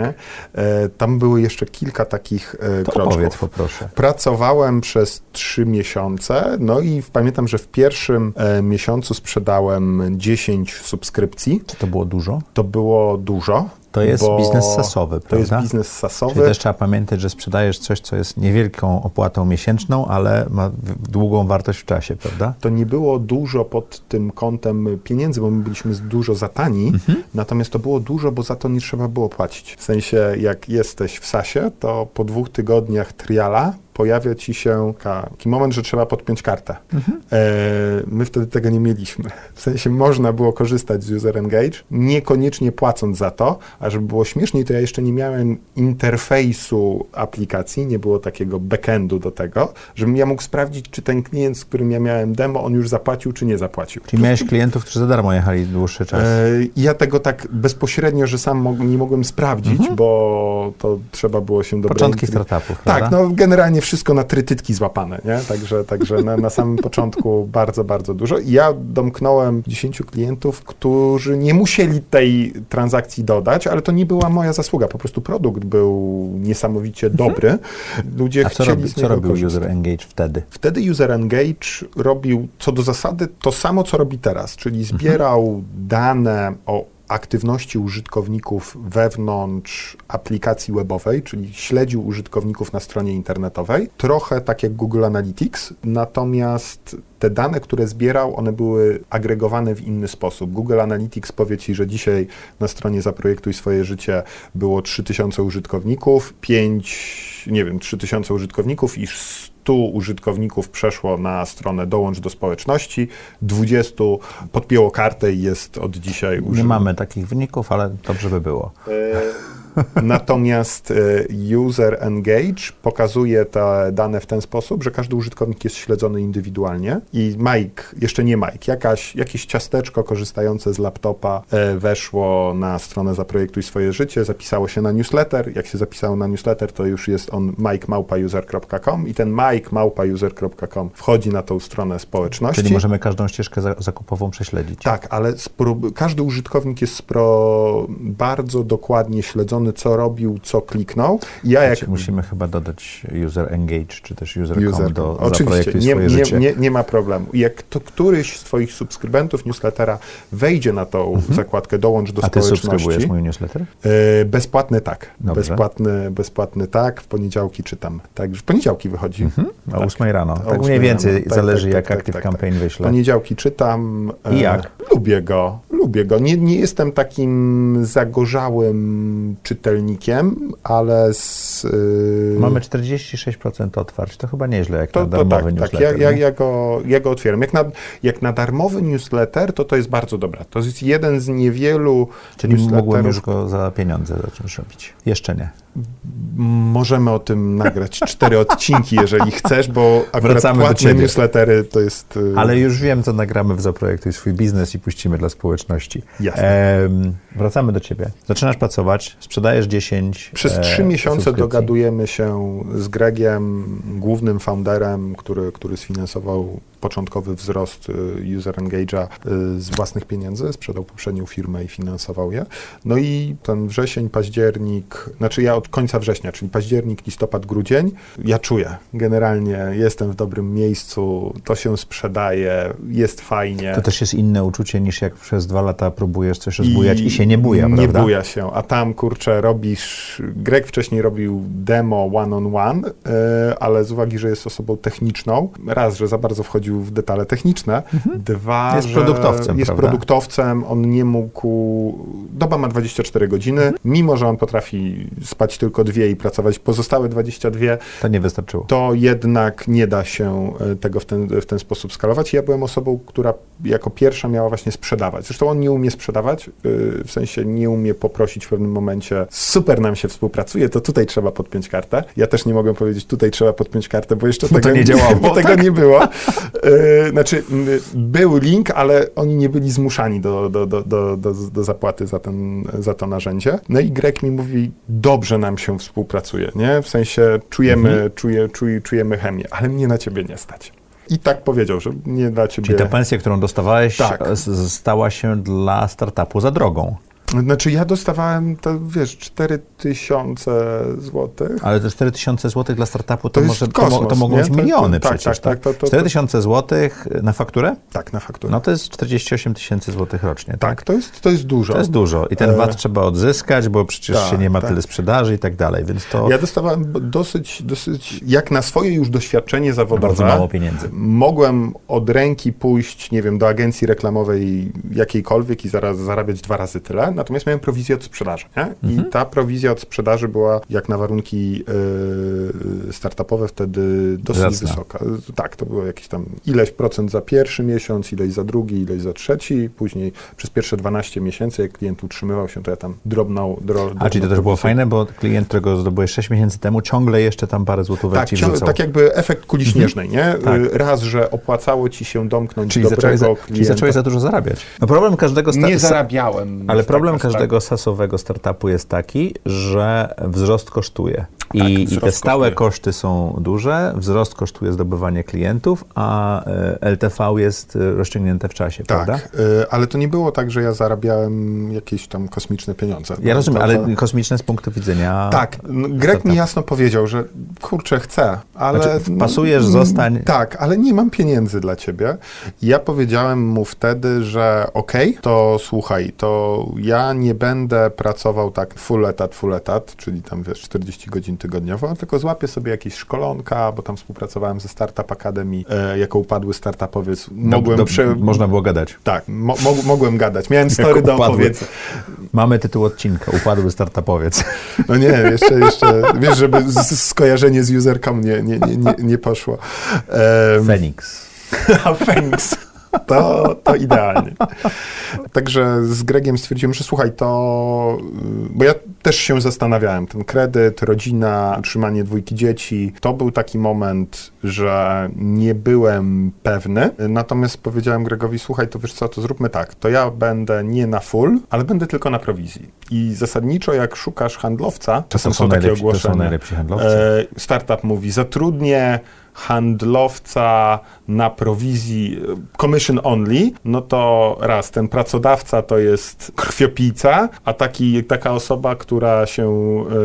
E, tam były jeszcze kilka takich e, to kroczków. Powiedz, poproszę. Pracowałem przez trzy miesiące, no i pamiętam, że w pierwszym e, miesiącu sprzedałem 10 subskrypcji. Czy to było dużo? To było dużo. To jest biznes sasowy, prawda? To jest biznes sasowy. Czyli też trzeba pamiętać, że sprzedajesz coś, co jest niewielką opłatą miesięczną, ale ma długą wartość w czasie, prawda? To nie było dużo pod tym kątem pieniędzy, bo my byliśmy dużo za tani, mhm. natomiast to było dużo, bo za to nie trzeba było płacić. W sensie, jak jesteś w SASie, to po dwóch tygodniach triala pojawia ci się taki moment, że trzeba podpiąć kartę. Mhm. E, my wtedy tego nie mieliśmy. W sensie można było korzystać z User Engage, niekoniecznie płacąc za to, a żeby było śmieszniej, to ja jeszcze nie miałem interfejsu aplikacji, nie było takiego backendu do tego, żebym ja mógł sprawdzić, czy ten klient, z którym ja miałem demo, on już zapłacił, czy nie zapłacił. Czyli miałeś klientów, którzy za darmo jechali dłuższy czas. E, ja tego tak bezpośrednio, że sam nie mogłem sprawdzić, mhm. bo to trzeba było się do Początki startupów, Tak, no generalnie wszystko na trytytki złapane, nie? Także, także na, na samym *laughs* początku bardzo, bardzo dużo. I ja domknąłem 10 klientów, którzy nie musieli tej transakcji dodać, ale to nie była moja zasługa. Po prostu produkt był niesamowicie mhm. dobry. Ludzie A co, robi, co robił korzystać. User Engage wtedy? Wtedy User Engage robił co do zasady to samo, co robi teraz, czyli zbierał mhm. dane o aktywności użytkowników wewnątrz aplikacji webowej, czyli śledził użytkowników na stronie internetowej, trochę tak jak Google Analytics, natomiast te dane, które zbierał, one były agregowane w inny sposób. Google Analytics powie Ci, że dzisiaj na stronie Zaprojektuj swoje życie było 3000 użytkowników, 5, nie wiem, 3000 użytkowników i 100 użytkowników przeszło na stronę Dołącz do społeczności, 20 podpięło kartę i jest od dzisiaj używane. Nie mamy takich wyników, ale dobrze by było. Natomiast e, user engage pokazuje te dane w ten sposób, że każdy użytkownik jest śledzony indywidualnie i Mike, jeszcze nie Mike, jakaś, jakieś ciasteczko korzystające z laptopa e, weszło na stronę Zaprojektuj swoje życie, zapisało się na newsletter. Jak się zapisało na newsletter, to już jest on mikemałpauser.com i ten mikemałpauser.com wchodzi na tą stronę społeczności. Czyli możemy każdą ścieżkę zakupową prześledzić. Tak, ale każdy użytkownik jest bardzo dokładnie śledzony, co robił, co kliknął. Ja jak... Musimy chyba dodać user engage, czy też user, user do Oczywiście, nie, nie, nie, nie, ma problemu. Jak to któryś z Twoich subskrybentów newslettera wejdzie na tą mhm. zakładkę dołącz do A ty subskrybujesz mój newsletter? E, bezpłatny tak. Bezpłatny, bezpłatny tak. W poniedziałki czytam. Tak, w poniedziałki wychodzi. Mhm. O tak. 8 rano. O tak mniej więcej. Tak, zależy tak, jak tak, Active tak, Campaign tak. wyśle. Poniedziałki czytam. I jak? E, lubię go lubię go. Nie, nie jestem takim zagorzałym czytelnikiem, ale z... Yy... Mamy 46% otwarć, to chyba nieźle jak to, na darmowy to tak, newsletter. Tak, ja, ja, ja, go, ja go otwieram. Jak na, jak na darmowy newsletter, to to jest bardzo dobra. To jest jeden z niewielu Czyli mogłem już go za pieniądze zacząć robić. Jeszcze nie. Możemy o tym nagrać cztery odcinki, jeżeli chcesz, bo akurat Wracamy płatne newslettery to jest... Y, Ale już wiem, co nagramy w Zaprojektuj swój biznes i puścimy dla społeczności. Jasne. wracamy do ciebie. Zaczynasz pracować, sprzedajesz 10 Przez trzy e, miesiące dogadujemy się z Gregiem, głównym founderem, który, który sfinansował początkowy wzrost y, user engage'a y, z własnych pieniędzy, sprzedał poprzednią firmę i finansował je. No i ten wrzesień, październik, znaczy ja od końca września, czyli październik, listopad, grudzień, ja czuję, generalnie jestem w dobrym miejscu, to się sprzedaje, jest fajnie. To też jest inne uczucie niż jak przez dwa lata próbujesz coś rozbujać i, i się nie buja, nie prawda? Nie buja się, a tam, kurczę, robisz, Greg wcześniej robił demo one-on-one, on one, ale z uwagi, że jest osobą techniczną, raz, że za bardzo wchodził wchodził w detale techniczne. Mhm. Dwa, jest produktowcem, jest prawda? produktowcem, on nie mógł, doba ma 24 godziny, mhm. mimo że on potrafi spać tylko dwie i pracować pozostałe 22, to nie wystarczyło. To jednak nie da się e, tego w ten, w ten sposób skalować. Ja byłem osobą, która jako pierwsza miała właśnie sprzedawać. Zresztą on nie umie sprzedawać, e, w sensie nie umie poprosić w pewnym momencie, super nam się współpracuje, to tutaj trzeba podpiąć kartę. Ja też nie mogę powiedzieć, tutaj trzeba podpiąć kartę, bo jeszcze bo tego, nie, działało, *laughs* bo tego tak? nie było. E, znaczy, był link, ale oni nie byli zmuszani do, do, do, do, do, do zapłaty za, ten, za to narzędzie. No i Grek mi mówi, dobrze nam się współpracuje, nie? W sensie czujemy, mhm. czuje, czuj, czujemy chemię, ale mnie na ciebie nie stać. I tak powiedział, że nie da ciebie... Czyli ta pensja, którą dostawałeś, tak. stała się dla startupu za drogą. Znaczy ja dostawałem, to wiesz, 4 tysiące złotych. Ale te 4 tysiące złotych dla startupu to, to może, kosmos, to, to mogą być miliony to, to, przecież. Tak, tak, tak, 4 tysiące złotych na fakturę? Tak, na fakturę. No to jest 48 tysięcy złotych rocznie, tak? Tak, to, jest, to jest dużo. To jest dużo i ten e... VAT trzeba odzyskać, bo przecież tak, się nie ma tak. tyle sprzedaży i tak dalej, więc to... Ja dostawałem dosyć, dosyć, jak na swoje już doświadczenie zawodowe... Bardzo mało pieniędzy. Mogłem od ręki pójść, nie wiem, do agencji reklamowej jakiejkolwiek i zaraz zarabiać dwa razy tyle, natomiast miałem prowizję od sprzedaży, nie? I mhm. ta prowizja od sprzedaży była jak na warunki y, startupowe wtedy dosyć Zacna. wysoka. Tak, to było jakieś tam ileś procent za pierwszy miesiąc, ileś za drugi, ileś za trzeci, później przez pierwsze 12 miesięcy, jak klient utrzymywał się, to ja tam drobną... Dro, A, czyli to też było fajne, bo klient, którego zdobyłeś 6 miesięcy temu, ciągle jeszcze tam parę złotówek tak, ci wrzucał. Tak jakby efekt kuli mhm. śnieżnej, nie? Tak. Raz, że opłacało ci się domknąć czyli dobrego zacząłeś za, klienta. Czyli zacząłeś za dużo zarabiać. No problem każdego... Nie zarabiałem. Ale problem każdego każdego sasowego startupu jest taki, że wzrost kosztuje. I, tak, I, te stałe kosztuje. koszty są duże, wzrost kosztuje zdobywanie klientów, a e, LTV jest e, rozciągnięte w czasie, tak, prawda? E, ale to nie było tak, że ja zarabiałem jakieś tam kosmiczne pieniądze. Ja rozumiem, to, ale kosmiczne z punktu widzenia... Tak, Greg mi jasno powiedział, że kurczę, chcę, ale... Znaczy, pasujesz, zostań... Tak, ale nie mam pieniędzy dla ciebie. Ja powiedziałem mu wtedy, że okej, okay, to słuchaj, to ja nie będę pracował tak full etat, full etat, czyli tam wiesz, 40 godzin tygodniowo, tylko złapię sobie jakieś szkolonka, bo tam współpracowałem ze Startup Academy, e, jako upadły startupowiec. Mogłem do, do, prze... Można było gadać. Tak, mo mo mogłem gadać. Miałem story do opowiedzenia. Mamy tytuł odcinka, upadły startupowiec. No nie, jeszcze, jeszcze, wiesz, żeby z, skojarzenie z userką nie, nie, nie, nie, nie poszło. Um, Phoenix. Phoenix. *laughs* To, to idealnie. Także z Gregiem stwierdziłem, że słuchaj, to... Bo ja też się zastanawiałem. Ten kredyt, rodzina, utrzymanie dwójki dzieci. To był taki moment, że nie byłem pewny. Natomiast powiedziałem Gregowi, słuchaj, to wiesz co, to zróbmy tak. To ja będę nie na full, ale będę tylko na prowizji. I zasadniczo jak szukasz handlowca, czasem są, takie najlepsi, to ogłoszenia. są najlepsi handlowcy. E, startup mówi, zatrudnię handlowca na prowizji e, commission only, no to raz, ten pracodawca to jest krwiopijca, a taki, taka osoba, która się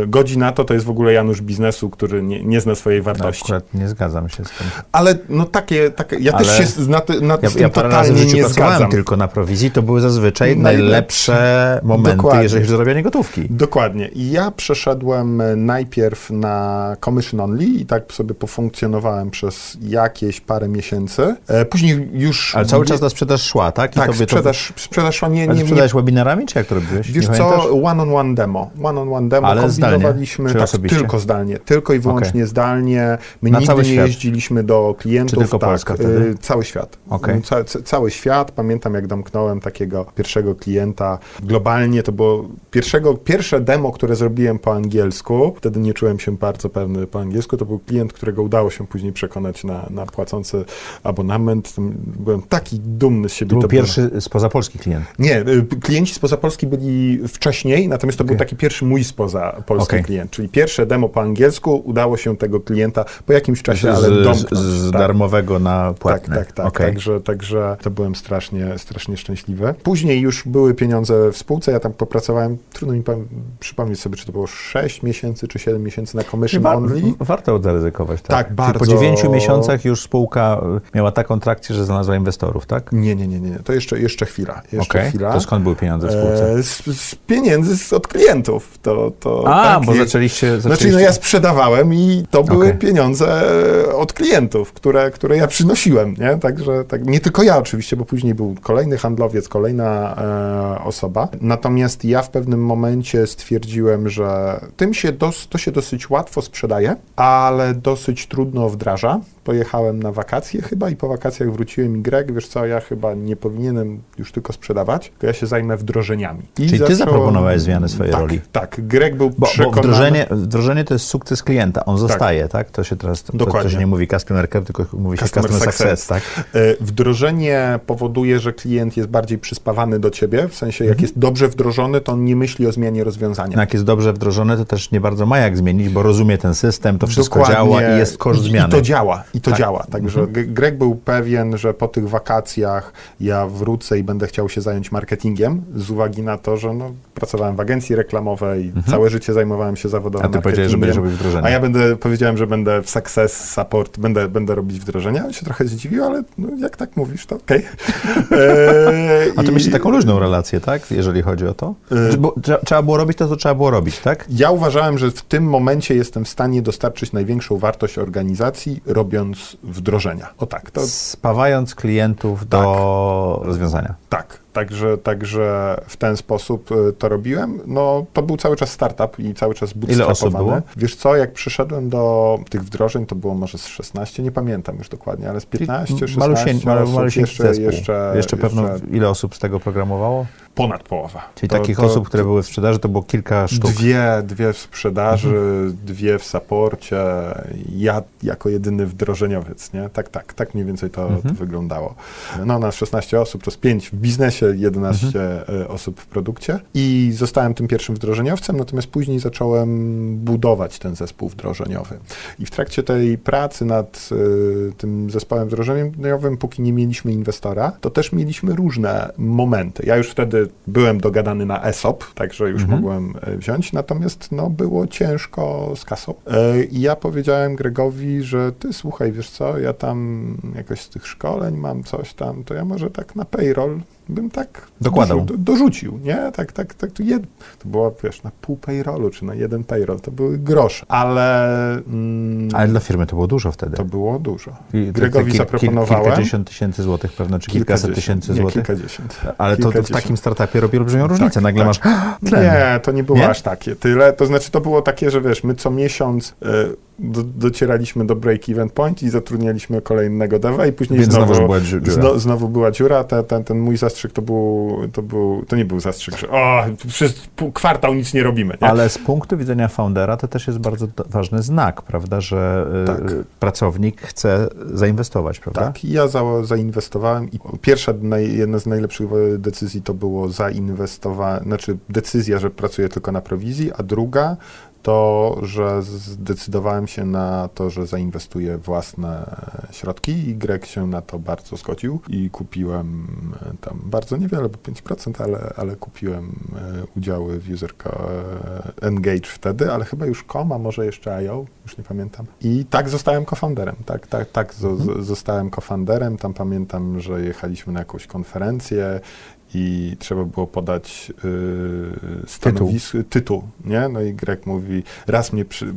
e, godzi na to, to jest w ogóle Janusz biznesu, który nie, nie zna swojej No, wartości. akurat nie zgadzam się z tym. Ale no takie, takie ja też Ale się z, na, nad Ja, tym ja totalnie nie zgadzam. tylko na prowizji, to były zazwyczaj Najlepsze. najlepsze momenty, Dokładnie. jeżeli chodzi o zarabianie gotówki. Dokładnie. I ja przeszedłem e, najpierw na commission only i tak sobie pofunkcjonowałem przez jakieś parę miesięcy. E, później już... Ale cały czas ta sprzedaż szła, tak? I Tak, sprzedaż, sprzedaż szła nie, To... nie, nie, sprzedałeś webinarami, czy jak to robiłeś? Wiesz nie co, one-on-one demo. One-on-one demo Ale zdalnie, kombinowaliśmy czy tak, tylko zdalnie, tylko i wyłącznie zdalnie. My Na nigdy nie świat? jeździliśmy do klientów. Czy tylko tak, Polska wtedy? y, cały świat. Ca, ca, cały świat. Pamiętam, jak domknąłem takiego pierwszego klienta. Globalnie to było pierwszego, pierwsze demo, które zrobiłem po angielsku. Wtedy nie czułem się bardzo pewny po angielsku. To był klient, którego udało się później przekonać na, na płacący abonament. Byłem taki dumny z siebie. To był było- pierwszy spoza Polski klient. nie, y, klienci spoza Polski byli wcześniej, natomiast to był Okej. taki pierwszy mój spoza polski Okej. klient. Czyli pierwsze demo po angielsku udało się tego klienta po jakimś czasie, Z, ale z, domknąć. z tak. darmowego na Tak, płatne. tak, tak. Okej. Także, także to byłem strasznie, strasznie szczęśliwy. Później już były pieniądze w spółce, ja tam popracowałem, trudno mi przypomnieć sobie, czy to było 6 miesięcy, czy 7 miesięcy na commission Wa- only. warto zaryzykować, tak? Tak, bardzo. Dziewięciu miesiącach już spółka y, miała taką trakcję, że znalazła inwestorów, tak? Nie, nie, nie, nie, to jeszcze, jeszcze chwila. Jeszcze Okej. chwila. To skąd były pieniądze w spółce? E, z, z pieniędzy z, od klientów. To, to A, tak bo zaczęliście... Znaczy, zaczęliście... no ja sprzedawałem i to były Okej. pieniądze od klientów, które, które ja przynosiłem, nie? Także tak, nie tylko ja oczywiście, bo później był kolejny handlowiec, kolejna e, osoba. Natomiast ja w pewnym momencie stwierdziłem, że tym się dos, to się dosyć łatwo sprzedaje, ale dosyć trudno Pojechałem na wakacje chyba i po wakacjach wróciłem i Greg, wiesz co, ja chyba nie powinienem już tylko sprzedawać, tylko ja się zajmę wdrożeniami. I Czyli ty zacząłem- zaproponowałeś zmianę swojej tak, roli. Tak, Greg był Bo, bo przekonany... wdrożenie, wdrożenie to jest sukces klienta, on zostaje, tak? To się teraz, to, to Dokładnie. się nie mówi customer care, tylko mówi się Customer customer success, success. tak? E, Wdrożenie powoduje, że klient jest bardziej przyspawany do ciebie, w sensie jak jest dobrze wdrożony, to on nie myśli o zmianie rozwiązania. No Jak jest dobrze wdrożone, to też nie bardzo ma jak zmienić, bo rozumie ten system, to wszystko Dokładnie. działa i jest koszt zmiany. To działa, i to Tak. działa. Także G- Greg był pewien, że po tych wakacjach ja wrócę i będę chciał się zająć marketingiem, z uwagi na to, że no, pracowałem w agencji reklamowej, całe życie zajmowałem się zawodowo Mhm. A ty powiedziałeś, że marketingiem. będziesz robił wdrożenie. A ja będę, powiedziałem, że będę w success, support, będę, będę robić wdrożenia. On się trochę zdziwił, ale no, jak tak mówisz, to okej. Eee, *laughs* A to i- mieliście taką luźną relację, tak? Jeżeli chodzi o to? Y- Bo trzeba, trzeba było robić to, co trzeba było robić, tak? Ja uważałem, że w tym momencie jestem w stanie dostarczyć największą wartość organizacji, robiąc wdrożenia. O tak, to Spawając klientów do rozwiązania. tak. Także, także w ten sposób y, to robiłem. No, to był cały czas startup i cały czas bootstrapowany. osób było? Wiesz co, jak przyszedłem do tych wdrożeń, to było może z 16, nie pamiętam już dokładnie, ale z 15, 16 Malusień, malu, osób, jeszcze, zespół. jeszcze, jeszcze pewno jeszcze ile osób z tego programowało? ponad połowa. Czyli To- takich to- osób, które były w sprzedaży, to było kilka sztuk. Dwie, dwie w sprzedaży, Mhm. dwie w saporcie, ja jako jedyny wdrożeniowiec, nie? Tak, tak, tak mniej więcej to, Mhm. to wyglądało. No na 16 osób to z 5 w biznesie, 11 Mhm. e, osób w produkcie i zostałem tym pierwszym wdrożeniowcem, natomiast później zacząłem budować ten zespół wdrożeniowy. I w trakcie tej pracy nad e, tym zespołem wdrożeniowym, póki nie mieliśmy inwestora, to też mieliśmy różne momenty. Ja już wtedy byłem dogadany na ESOP, także już Mhm. mogłem e, wziąć, natomiast no, było ciężko z kasą. I ja powiedziałem Gregowi, że ty słuchaj, wiesz co, ja tam jakoś z tych szkoleń mam coś tam, to ja może tak na payroll bym tak Dokładał. dorzu- do, dorzucił, nie? Tak, tak, tak, to, jed, to było, wiesz, na pół payrollu, czy na jeden payroll, to były grosze, ale mm, Ale dla firmy to było dużo wtedy. to było dużo. I Gregowi kil- zaproponowałem Kilkadziesiąt tysięcy złotych pewno, czy kilkaset tysięcy nie, złotych. kilkadziesiąt. Ale to, to w kilkadziesiąt. takim startupie robi olbrzymią różnicę. Tak, Nagle tak. masz *gasps* tlen. Nie, to nie było Nie? aż takie. Tyle, to znaczy to było takie, że wiesz, my co miesiąc, y, do, docieraliśmy do break-even point i zatrudnialiśmy kolejnego dewa i później Więc znowu, znowu była dziura. zno, znowu była dziura. Ten, ten, ten mój zastrzyk to był, to był, to nie był zastrzyk, że o, przez kwartał nic nie robimy, nie? Ale z punktu widzenia foundera to też jest bardzo ważny znak, prawda, że y, Tak. pracownik chce zainwestować, prawda? Tak, ja za, zainwestowałem i pierwsza, naj, jedna z najlepszych decyzji to było zainwestowanie, znaczy decyzja, że pracuję tylko na prowizji, a druga to, że zdecydowałem się na to, że zainwestuję własne środki i Greg się na to bardzo zgodził i kupiłem e, tam bardzo niewiele, bo 5%, ale, ale kupiłem e, udziały w Userco e, Engage wtedy, ale chyba już com, a może jeszcze IO, już nie pamiętam. I tak zostałem cofounderem, tak, tak, tak zo- zostałem cofounderem, tam pamiętam, że jechaliśmy na jakąś konferencję i trzeba było podać yy, stanowisko, tytuł. nie? No i Greg mówi, raz mnie, przy,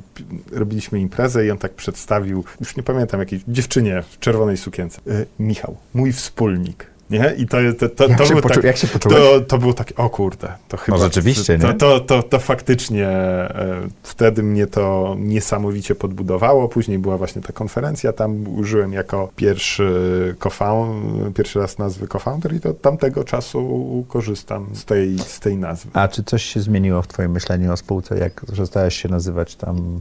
robiliśmy imprezę i on tak przedstawił, już nie pamiętam, jakiejś dziewczynie w czerwonej sukience. Y, Michał, mój wspólnik. Nie? I to, to, to, Jak, to się był poczu- tak, jak się poczułeś? to, to było takie, o kurde, to chyba... rzeczywiście, to, nie? to, to, to faktycznie e, wtedy mnie to niesamowicie podbudowało. Później była właśnie ta konferencja, tam użyłem jako pierwszy co-found, pierwszy raz nazwy co-founder i to tamtego czasu korzystam z tej, z tej nazwy. A czy coś się zmieniło w twoim myśleniu o spółce, jak przestałeś się nazywać tam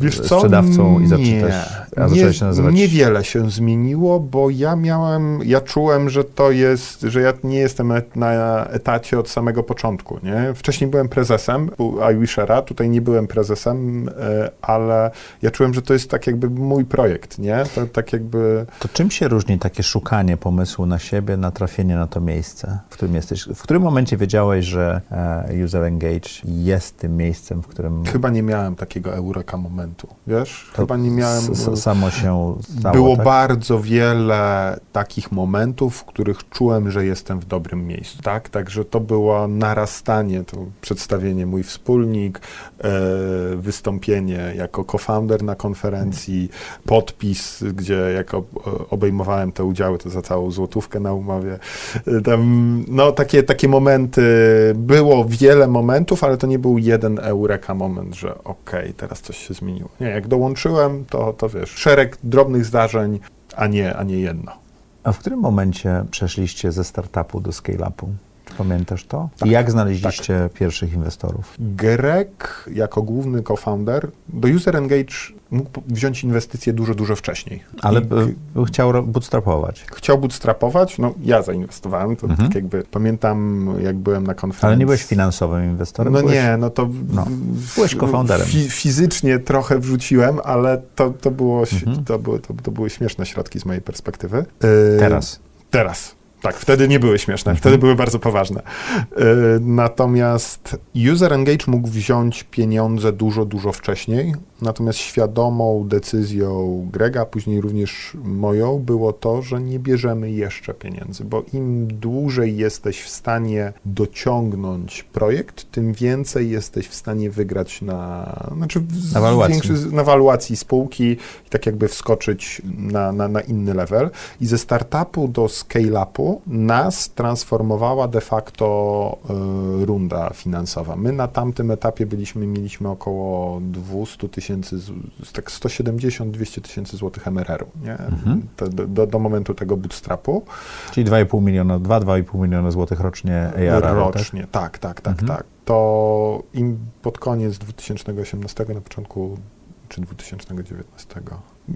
Wiesz co? sprzedawcą i nie, zacząłeś, a nie, zacząłeś się nazywać... Niewiele się zmieniło, bo ja miałem, ja czułem, że to jest, że ja nie jestem et- na etacie od samego początku, nie? Wcześniej byłem prezesem iWishera, tutaj nie byłem prezesem, e, ale ja czułem, że to jest tak jakby mój projekt, nie? To tak jakby... To czym się różni takie szukanie pomysłu na siebie, na trafienie na to miejsce, w którym jesteś? W którym momencie wiedziałeś, że e, User Engage jest tym miejscem, w którym Chyba nie miałem takiego eureka momentu, wiesz? to Chyba nie miałem... s- samo się stało, Było tak? bardzo wiele takich momentów, w których czułem, że jestem w dobrym miejscu, tak? Także to było narastanie, to przedstawienie mój wspólnik, e, wystąpienie jako co-founder na konferencji, podpis, gdzie jako e, obejmowałem te udziały, to za całą złotówkę na umowie. E, Tam, no takie, takie momenty, było wiele momentów, ale to nie był jeden eureka moment, że okej, teraz coś się zmieniło. Nie, jak dołączyłem, to, to wiesz, szereg drobnych zdarzeń, a nie, a nie jedno. A w którym momencie przeszliście ze startupu do scale-upu? Pamiętasz to? I jak znaleźliście pierwszych inwestorów? Greg jako główny co-founder do User Engage mógł wziąć inwestycje dużo, dużo wcześniej. Ale I chciał bootstrapować. chciał bootstrapować, no ja zainwestowałem, to Mhm. tak jakby, pamiętam jak byłem na konferencji. Ale nie byłeś finansowym inwestorem? No byłeś... nie, no to no, byłeś co-founderem. fi- fizycznie trochę wrzuciłem, ale to, to, było, Mhm. to, były, to, to były śmieszne środki z mojej perspektywy. Yy, Teraz. Teraz. Tak, wtedy nie były śmieszne, Mhm. wtedy były bardzo poważne. Yy, natomiast User Engage mógł wziąć pieniądze dużo, dużo wcześniej, natomiast świadomą decyzją Grega, później również moją, było to, że nie bierzemy jeszcze pieniędzy, bo im dłużej jesteś w stanie dociągnąć projekt, tym więcej jesteś w stanie wygrać na, znaczy Na waluacji. większy- na waluacji spółki i tak jakby wskoczyć na, na, na inny level. I ze startupu do scale-upu nas transformowała de facto y, runda finansowa. My na tamtym etapie byliśmy, mieliśmy około 200 tysięcy, tak 170-200 tysięcy złotych MRR-u, nie? Mhm. Do, do momentu tego bootstrapu. Czyli 2,5 miliona, 2-2,5 miliona złotych rocznie ARR. Tak? Rocznie, tak, tak, tak, Mhm. tak. To im pod koniec 2018, na początku, czy 2019,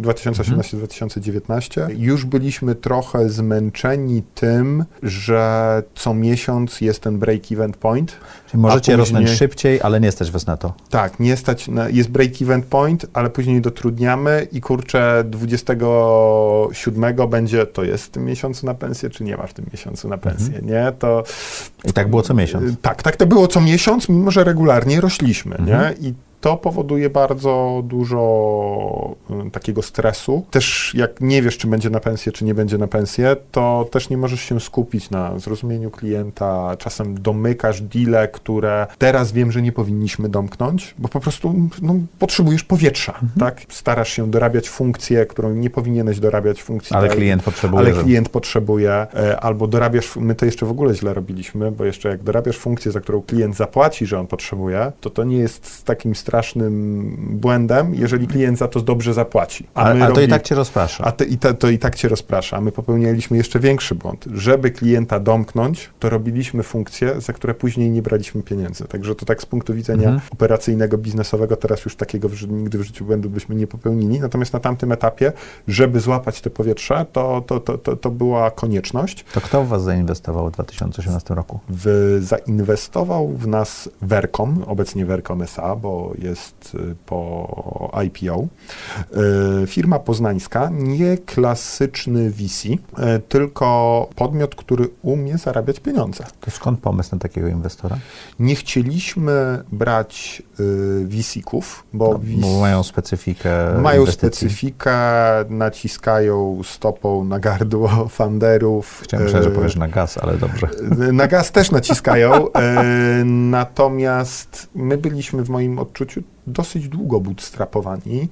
2018-2019, już byliśmy trochę zmęczeni tym, że co miesiąc jest ten break-even point. Czyli możecie A rosnąć później- szybciej, ale nie stać was na to. Tak, nie stać, na, jest break-even point, ale później dotrudniamy i kurczę 27 będzie, to jest w tym miesiącu na pensję, czy nie ma w tym miesiącu na pensję, nie? To I tak było co miesiąc. Y, Tak, tak to było co miesiąc, mimo że regularnie rośliśmy, Mhm. nie? I to powoduje bardzo dużo y, takiego stresu. Też jak nie wiesz, czy będzie na pensję, czy nie będzie na pensję, to też nie możesz się skupić na zrozumieniu klienta. Czasem domykasz deale, które teraz wiem, że nie powinniśmy domknąć, bo po prostu no, potrzebujesz powietrza, Mhm. tak? Starasz się dorabiać funkcję, którą nie powinieneś dorabiać funkcji. Ale tak? klient potrzebuje. Ale klient potrzebuje, e, albo dorabiasz, my to jeszcze w ogóle źle robiliśmy, bo jeszcze jak dorabiasz funkcję, za którą klient zapłaci, że on potrzebuje, to to nie jest z takim stresem, strasznym błędem, jeżeli klient za to dobrze zapłaci. A, a, a to i tak cię rozprasza. A to i, to i tak cię rozprasza. A my popełnialiśmy jeszcze większy błąd. Żeby klienta domknąć, to robiliśmy funkcje, za które później nie braliśmy pieniędzy. Także to tak z punktu widzenia mhm. operacyjnego, biznesowego, teraz już takiego w, nigdy w życiu błędu byśmy nie popełnili. Natomiast na tamtym etapie, żeby złapać te powietrze, to, to, to, to, to była konieczność. To kto w was zainwestował w 2018 roku? W, zainwestował w nas Vercom, obecnie Vercom SA, bo jest y, po IPO. Y, firma poznańska, nie klasyczny VC, y, tylko podmiot, który umie zarabiać pieniądze. To skąd pomysł na takiego inwestora? Nie chcieliśmy brać VC-ków, bo, no, bo mają specyfikę Mają inwestycji. specyfikę, naciskają stopą na gardło *laughs* funderów. Chciałem myśleć, że powiesz na gaz, ale dobrze. Na gaz też naciskają, natomiast my byliśmy w moim odczuciu dosyć długo bootstrapowani.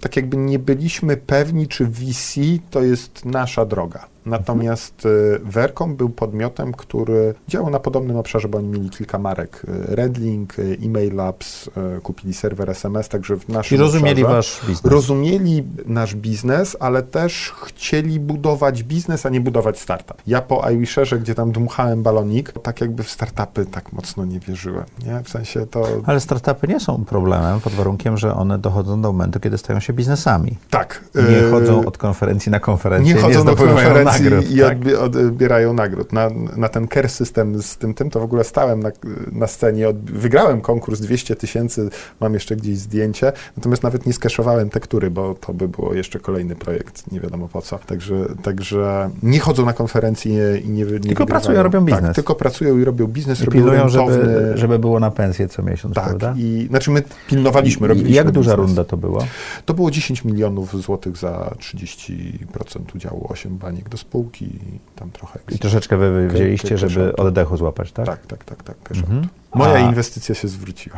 Tak jakby nie byliśmy pewni, czy VC to jest nasza droga. Natomiast mhm. Vercom był podmiotem, który działał na podobnym obszarze, bo oni mieli kilka marek. E, Redlink, e, Email Labs, kupili serwer SMS, także w naszym I rozumieli obszarze, wasz biznes. Rozumieli nasz biznes, ale też chcieli budować biznes, a nie budować startup. Ja po iWisherze, gdzie tam dmuchałem balonik, tak jakby w startupy tak mocno nie wierzyłem. Nie? W sensie to... Ale startupy nie są problemem pod warunkiem, że one dochodzą do momentu, kiedy stają się biznesami. Tak. Nie chodzą od konferencji na konferencję, nie, chodzą nie konferencji nagród, i tak. odbierają nagród. Na, na ten care system z tym, tym to w ogóle stałem na, na scenie, od, wygrałem konkurs 200 tysięcy, mam jeszcze gdzieś zdjęcie, natomiast nawet nie skeszowałem tektury, bo to by było jeszcze kolejny projekt, nie wiadomo po co. Także, także nie chodzą na konferencje i nie, nie Tylko wygrywają. pracują, robią tak, biznes. Tak, tylko pracują i robią biznes, I robią pilnują, żeby, żeby było na pensję co miesiąc, tak, prawda? I, znaczy my pilnowaliśmy, robiliśmy Jak duża biznes. runda to była? To było 10 milionów złotych za 30% udziału, 8 baniek do spółki i tam trochę. I troszeczkę wy wzięliście, żeby oddechu złapać, tak? Tak, tak, tak, tak. Mhm. Moja A... inwestycja się zwróciła.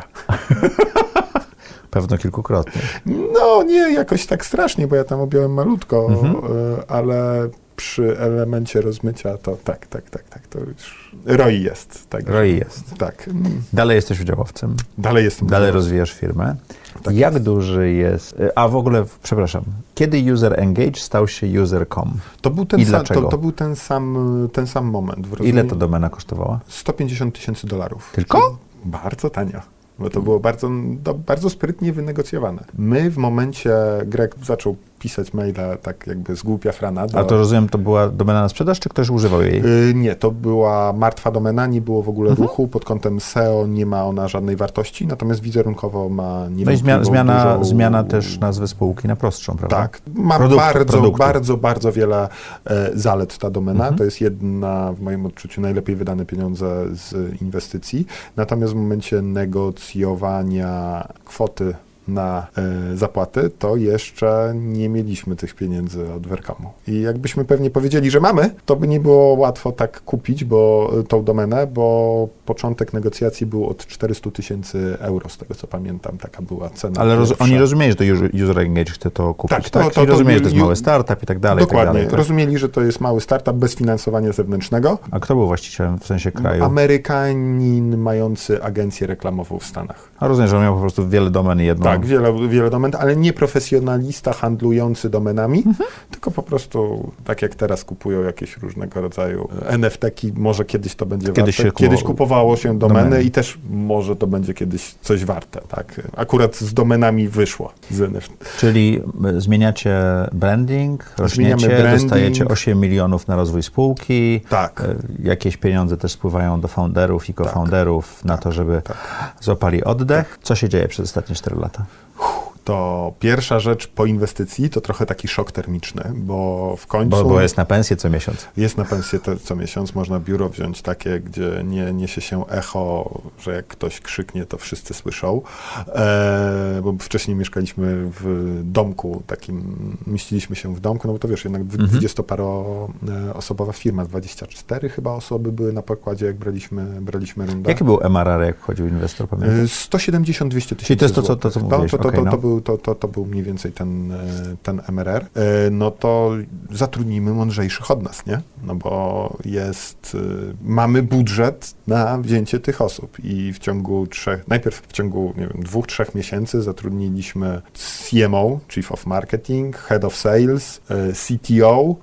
*laughs* Pewno kilkukrotnie. No nie, jakoś tak strasznie, bo ja tam objąłem malutko, mhm. E, ale przy elemencie rozmycia to tak, tak, tak, tak, to już ROI jest. Tak, ROI jest. Tak. Dalej jesteś udziałowcem. Dalej jestem Dalej rozwijasz firmę. Tak Jak jest. duży jest, a w ogóle, przepraszam, kiedy user engage stał się user.com? To był ten, sam, to, to, był ten sam, ten sam moment. Ile to domena kosztowała? 150 tysięcy dolarów. Tylko? Bardzo tanio bo to było bardzo, do, bardzo sprytnie wynegocjowane. My w momencie, Greg zaczął pisać maile tak jakby z głupia frana. Do... A to rozumiem, to była domena na sprzedaż, czy ktoś używał jej? Yy, nie, to była martwa domena, nie było w ogóle mhm. ruchu, pod kątem SEO nie ma ona żadnej wartości, natomiast wizerunkowo ma nie No i zmiana, zmiana, zmiana też nazwy spółki na prostszą, prawda? Tak, ma Produkt, bardzo, produktu. bardzo, bardzo wiele e, zalet ta domena. Mhm. To jest jedna, w moim odczuciu, najlepiej wydane pieniądze z inwestycji. Natomiast w momencie negocjowania kwoty na y, zapłaty, to jeszcze nie mieliśmy tych pieniędzy od Werkamu. I jakbyśmy pewnie powiedzieli, że mamy, to by nie było łatwo tak kupić, bo e, tą domenę, bo początek negocjacji był od 400 tysięcy euro, z tego co pamiętam, taka była cena. Ale roz, oni rozumieli, że to user engage chce to kupić, tak? tak? To, to, to, rozumieli, że to jest mały startup i tak dalej. Dokładnie, tak dalej, tak? rozumieli, że to jest mały startup bez finansowania zewnętrznego. A kto był właścicielem w sensie kraju? Amerykanin mający agencję reklamową w Stanach. A rozumiem, że on miał po prostu wiele domen i jedną. Tak, wiele, wiele domen, ale nie profesjonalista handlujący domenami, mhm. tylko po prostu tak jak teraz kupują jakieś różnego rodzaju NFT-ki, może kiedyś to będzie kiedyś warte. Kiedyś kupowało się domeny, domeny, i też może to będzie kiedyś coś warte. Tak? Akurat z domenami wyszło z NFT. Czyli zmieniacie branding, rośniecie, branding. dostajecie 8 milionów na rozwój spółki. Tak. E, jakieś pieniądze też spływają do founderów i co-founderów tak. na tak. to, żeby tak. złapali oddech. Tak. Co się dzieje przez ostatnie 4 lata? whew, to pierwsza rzecz po inwestycji to trochę taki szok termiczny, bo w końcu... Bo, bo jest na pensję co miesiąc. Jest na pensję te, co miesiąc, można biuro wziąć takie, gdzie nie niesie się echo, że jak ktoś krzyknie, to wszyscy słyszą, e, bo wcześniej mieszkaliśmy w domku takim, mieściliśmy się w domku, no bo to wiesz, jednak mhm. 20-paroosobowa firma, 24 chyba osoby były na pokładzie, jak braliśmy, braliśmy rundę. Jaki był MRR, jak wchodził inwestor, pamiętasz? 170-200 tysięcy Czyli to jest to, co, to, co mówiłeś. To, to, okay, to, to, no. był był, to, to, to był mniej więcej ten, e, ten MRR, e, no to zatrudnimy mądrzejszych od nas, nie? No bo jest, e, mamy budżet na wzięcie tych osób i w ciągu trzech, najpierw w ciągu, nie wiem, dwóch, trzech miesięcy zatrudniliśmy CMO, Chief of Marketing, Head of Sales, CTO,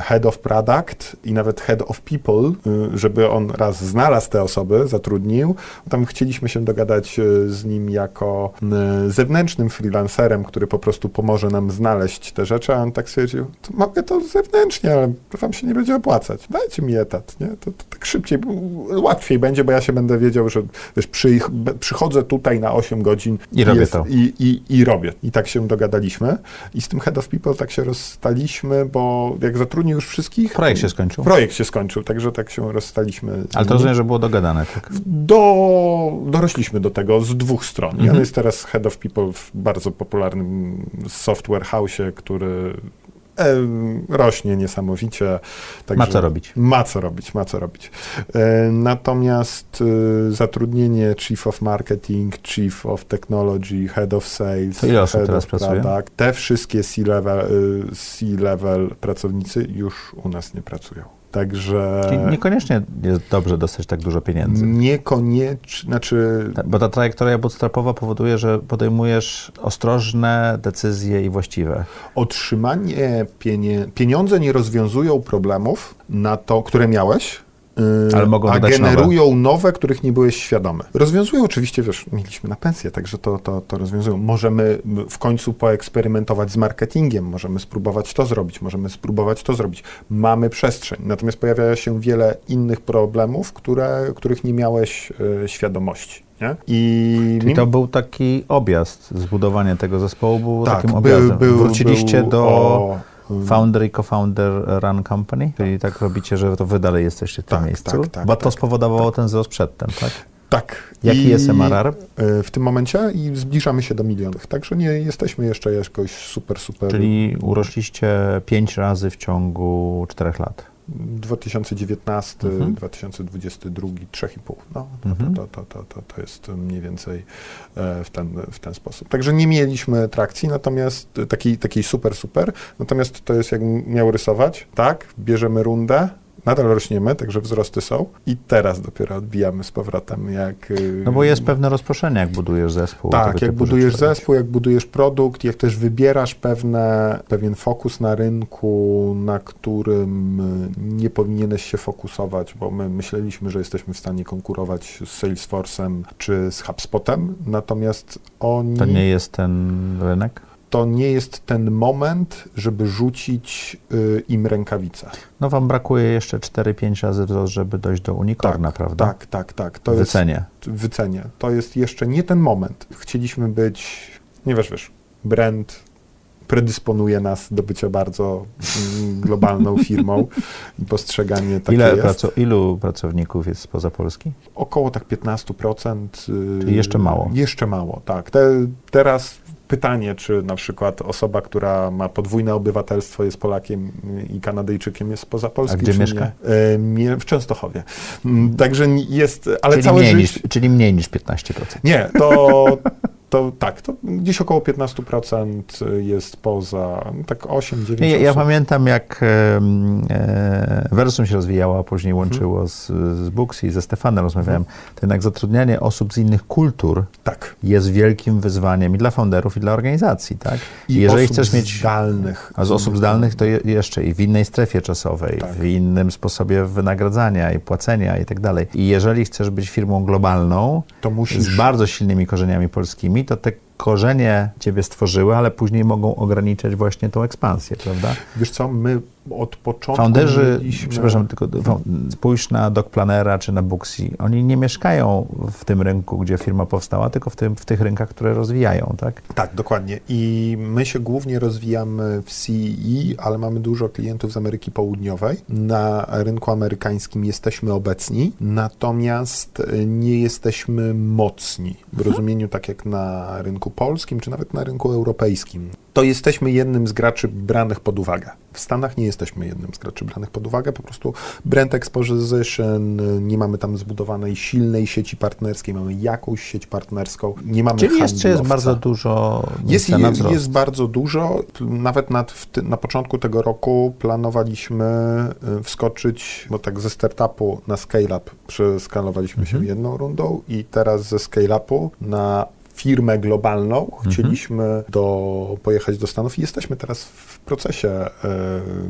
Head of Product i nawet Head of People, żeby on raz znalazł te osoby, zatrudnił. Tam chcieliśmy się dogadać z nim jako zewnętrznym freelancerem, który po prostu pomoże nam znaleźć te rzeczy, a on tak stwierdził, to mogę to zewnętrznie, ale to wam się nie będzie opłacać. Dajcie mi etat, nie? To, to tak szybciej, łatwiej będzie, bo ja się będę wiedział, że wiesz, przy, przychodzę tutaj na 8 godzin i robię jest, to. I, i, I robię. I tak się dogadaliśmy. I z tym Head of People tak się rozstaliśmy, bo jak zatrudnił już wszystkich... Projekt się skończył. Projekt się skończył, także tak się rozstaliśmy. Ale to rozumiem, że było dogadane. Tak? Do, dorośliśmy do tego z dwóch stron. Mhm. On jest teraz Head of People w bardzo popularnym software house, który e, rośnie niesamowicie. ma co robić. Ma co robić, ma co robić. E, natomiast e, zatrudnienie Chief of Marketing, Chief of Technology, Head of Sales, to ile osób Head teraz pracuje? Te wszystkie C-level, C-level pracownicy już u nas nie pracują. Także. Czyli niekoniecznie jest dobrze dostać tak dużo pieniędzy. Niekoniecznie, znaczy. Bo ta trajektoria bootstrapowa powoduje, że podejmujesz ostrożne decyzje i właściwe. Otrzymanie pienie... pieniądze nie rozwiązują problemów na to, które miałeś, ale y, mogą a generują nowe. nowe. których nie byłeś świadomy. Rozwiązują oczywiście, wiesz, mieliśmy na pensję, także to, to, to rozwiązują. Możemy w końcu poeksperymentować z marketingiem, możemy spróbować to zrobić, możemy spróbować to zrobić. Mamy przestrzeń, natomiast pojawia się wiele innych problemów, które, których nie miałeś y, świadomości. Nie? I Czyli to był taki objazd, zbudowanie tego zespołu było tak, takim objazdem. Był, Wróciliście był, do... O Founder i co-founder run company? Czyli tak robicie, że to wy dalej jesteście w tym tak, miejscu? Tak, tak, Bo to tak, spowodowało ten wzrost przedtem, tak? Tak. Jaki I jest MRR? E, w tym momencie i zbliżamy się do milionów. Także nie jesteśmy jeszcze jakoś super, super. Czyli urośliście pięć razy w ciągu czterech lat. 2019, mhm. 2022, 3,5. No, to, mhm. to, to, to, to, to jest mniej więcej e, w ten, w ten sposób. Także nie mieliśmy trakcji, natomiast takiej, takiej super, super. Natomiast to jest jak miał rysować, tak, bierzemy rundę, nadal rośniemy, także wzrosty są i teraz dopiero odbijamy z powrotem, jak... Y, no bo jest pewne rozproszenie, jak budujesz zespół. Tak, jak budujesz zespół, jak budujesz produkt, jak też wybierasz pewne, pewien fokus na rynku, na którym y, nie powinieneś się fokusować, bo my myśleliśmy, że jesteśmy w stanie konkurować z Salesforce'em czy z HubSpotem, natomiast oni... To nie jest ten rynek? To nie jest ten moment, żeby rzucić y, im rękawice. No wam brakuje jeszcze 4-5 razy wzrost, żeby dojść do unicorna, tak, prawda? Tak, tak, tak. To wycenie. Jest, wycenie. To jest jeszcze nie ten moment. Chcieliśmy być, nie wiesz, wiesz, brand predysponuje nas do bycia bardzo mm, globalną *laughs* firmą i postrzeganie takie Ile. Praco ilu pracowników jest spoza Polski? Około tak 15%. Czyli jeszcze mało. Jeszcze mało, tak. Te, teraz pytanie, czy na przykład osoba, która ma podwójne obywatelstwo, jest Polakiem i Kanadyjczykiem, jest spoza Polski. A gdzie mieszka? Nie? E, w Częstochowie. Mm, także jest, ale czyli całe mniej życie... Niż, czyli mniej niż 15%. Nie, to, *laughs* to tak, to gdzieś około 15% jest poza, tak 8-9%. Ja, ja, pamiętam, jak e, Versum się rozwijało, a później mhm. łączyło hmm. z, z Booksy, ze Stefanem rozmawiałem, hmm. to jednak zatrudnianie osób z innych kultur tak. jest wielkim wyzwaniem i dla founderów, i dla organizacji, tak? I jeżeli osób chcesz mieć zdalnych. A z osób zdalnych to je, jeszcze i w innej strefie czasowej, tak. w innym sposobie wynagradzania i płacenia i tak dalej. I jeżeli chcesz być firmą globalną, to musisz... z bardzo silnymi korzeniami polskimi, to te korzenie ciebie stworzyły, ale później mogą ograniczać właśnie tą ekspansję, prawda? Wiesz co, my od początku Founderzy, mieliśmy... przepraszam, tylko spójrz na Planera czy na Booksy, oni nie mieszkają w tym rynku, gdzie firma powstała, tylko w, tym, w tych rynkach, które rozwijają, tak? Tak, dokładnie. I my się głównie rozwijamy w CEE, ale mamy dużo klientów z Ameryki Południowej. Na rynku amerykańskim jesteśmy obecni, natomiast nie jesteśmy mocni w mhm. rozumieniu tak jak na rynku polskim, czy nawet na rynku europejskim. To jesteśmy jednym z graczy branych pod uwagę. W Stanach nie jest jesteśmy jednym z graczy branych pod uwagę. Po prostu brand exposition, nie mamy tam zbudowanej silnej sieci partnerskiej, mamy jakąś sieć partnerską, nie mamy Czyli jeszcze jest handlowca. bardzo dużo Jest, jest, jest bardzo dużo. Nawet nad, na początku tego roku planowaliśmy y, wskoczyć, bo tak ze startupu na scale-up przeskalowaliśmy Mhm. się jedną rundą i teraz ze scale-upu na firmę globalną Mhm. chcieliśmy do, pojechać do Stanów i jesteśmy teraz w procesie. y,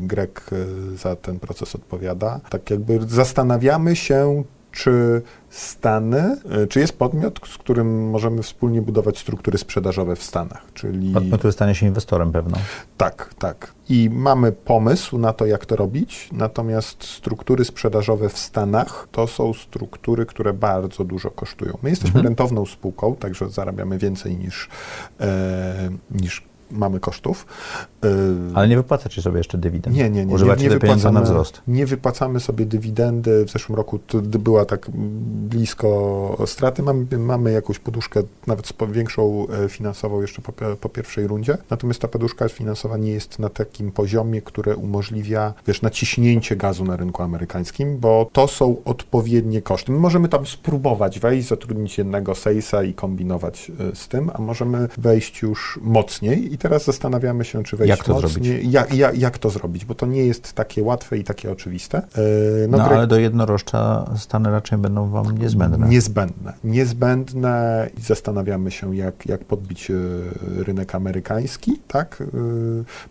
Greg y, za ten proces odpowiada. Tak jakby zastanawiamy się, czy Stany, y, czy jest podmiot, z którym możemy wspólnie budować struktury sprzedażowe w Stanach, czyli... Podmiot, który stanie się inwestorem pewno. Tak, tak. I mamy pomysł na to, jak to robić, natomiast struktury sprzedażowe w Stanach to są struktury, które bardzo dużo kosztują. My jesteśmy Mhm. rentowną spółką, także zarabiamy więcej niż, e, niż mamy kosztów. E, Ale nie wypłacacie sobie jeszcze dywidend. nie, nie, nie. Używacie nie, nie na wzrost. Nie wypłacamy sobie dywidendy. W zeszłym roku była tak blisko straty. Mamy, mamy jakąś poduszkę, nawet większą e, finansową jeszcze po, po pierwszej rundzie. Natomiast ta poduszka finansowa nie jest na takim poziomie, które umożliwia, wiesz, naciśnięcie gazu na rynku amerykańskim, bo to są odpowiednie koszty. My możemy tam spróbować wejść, zatrudnić jednego salesa i kombinować e, z tym, a możemy wejść już mocniej i teraz zastanawiamy się, czy wejść Jak to mocniej. zrobić? Jak, jak, jak to zrobić, bo to nie jest takie łatwe i takie oczywiste. E, No, Greg- ale do jednorożca Stany raczej będą wam niezbędne. Niezbędne. Niezbędne i zastanawiamy się, jak, jak podbić e, rynek amerykański, tak? E,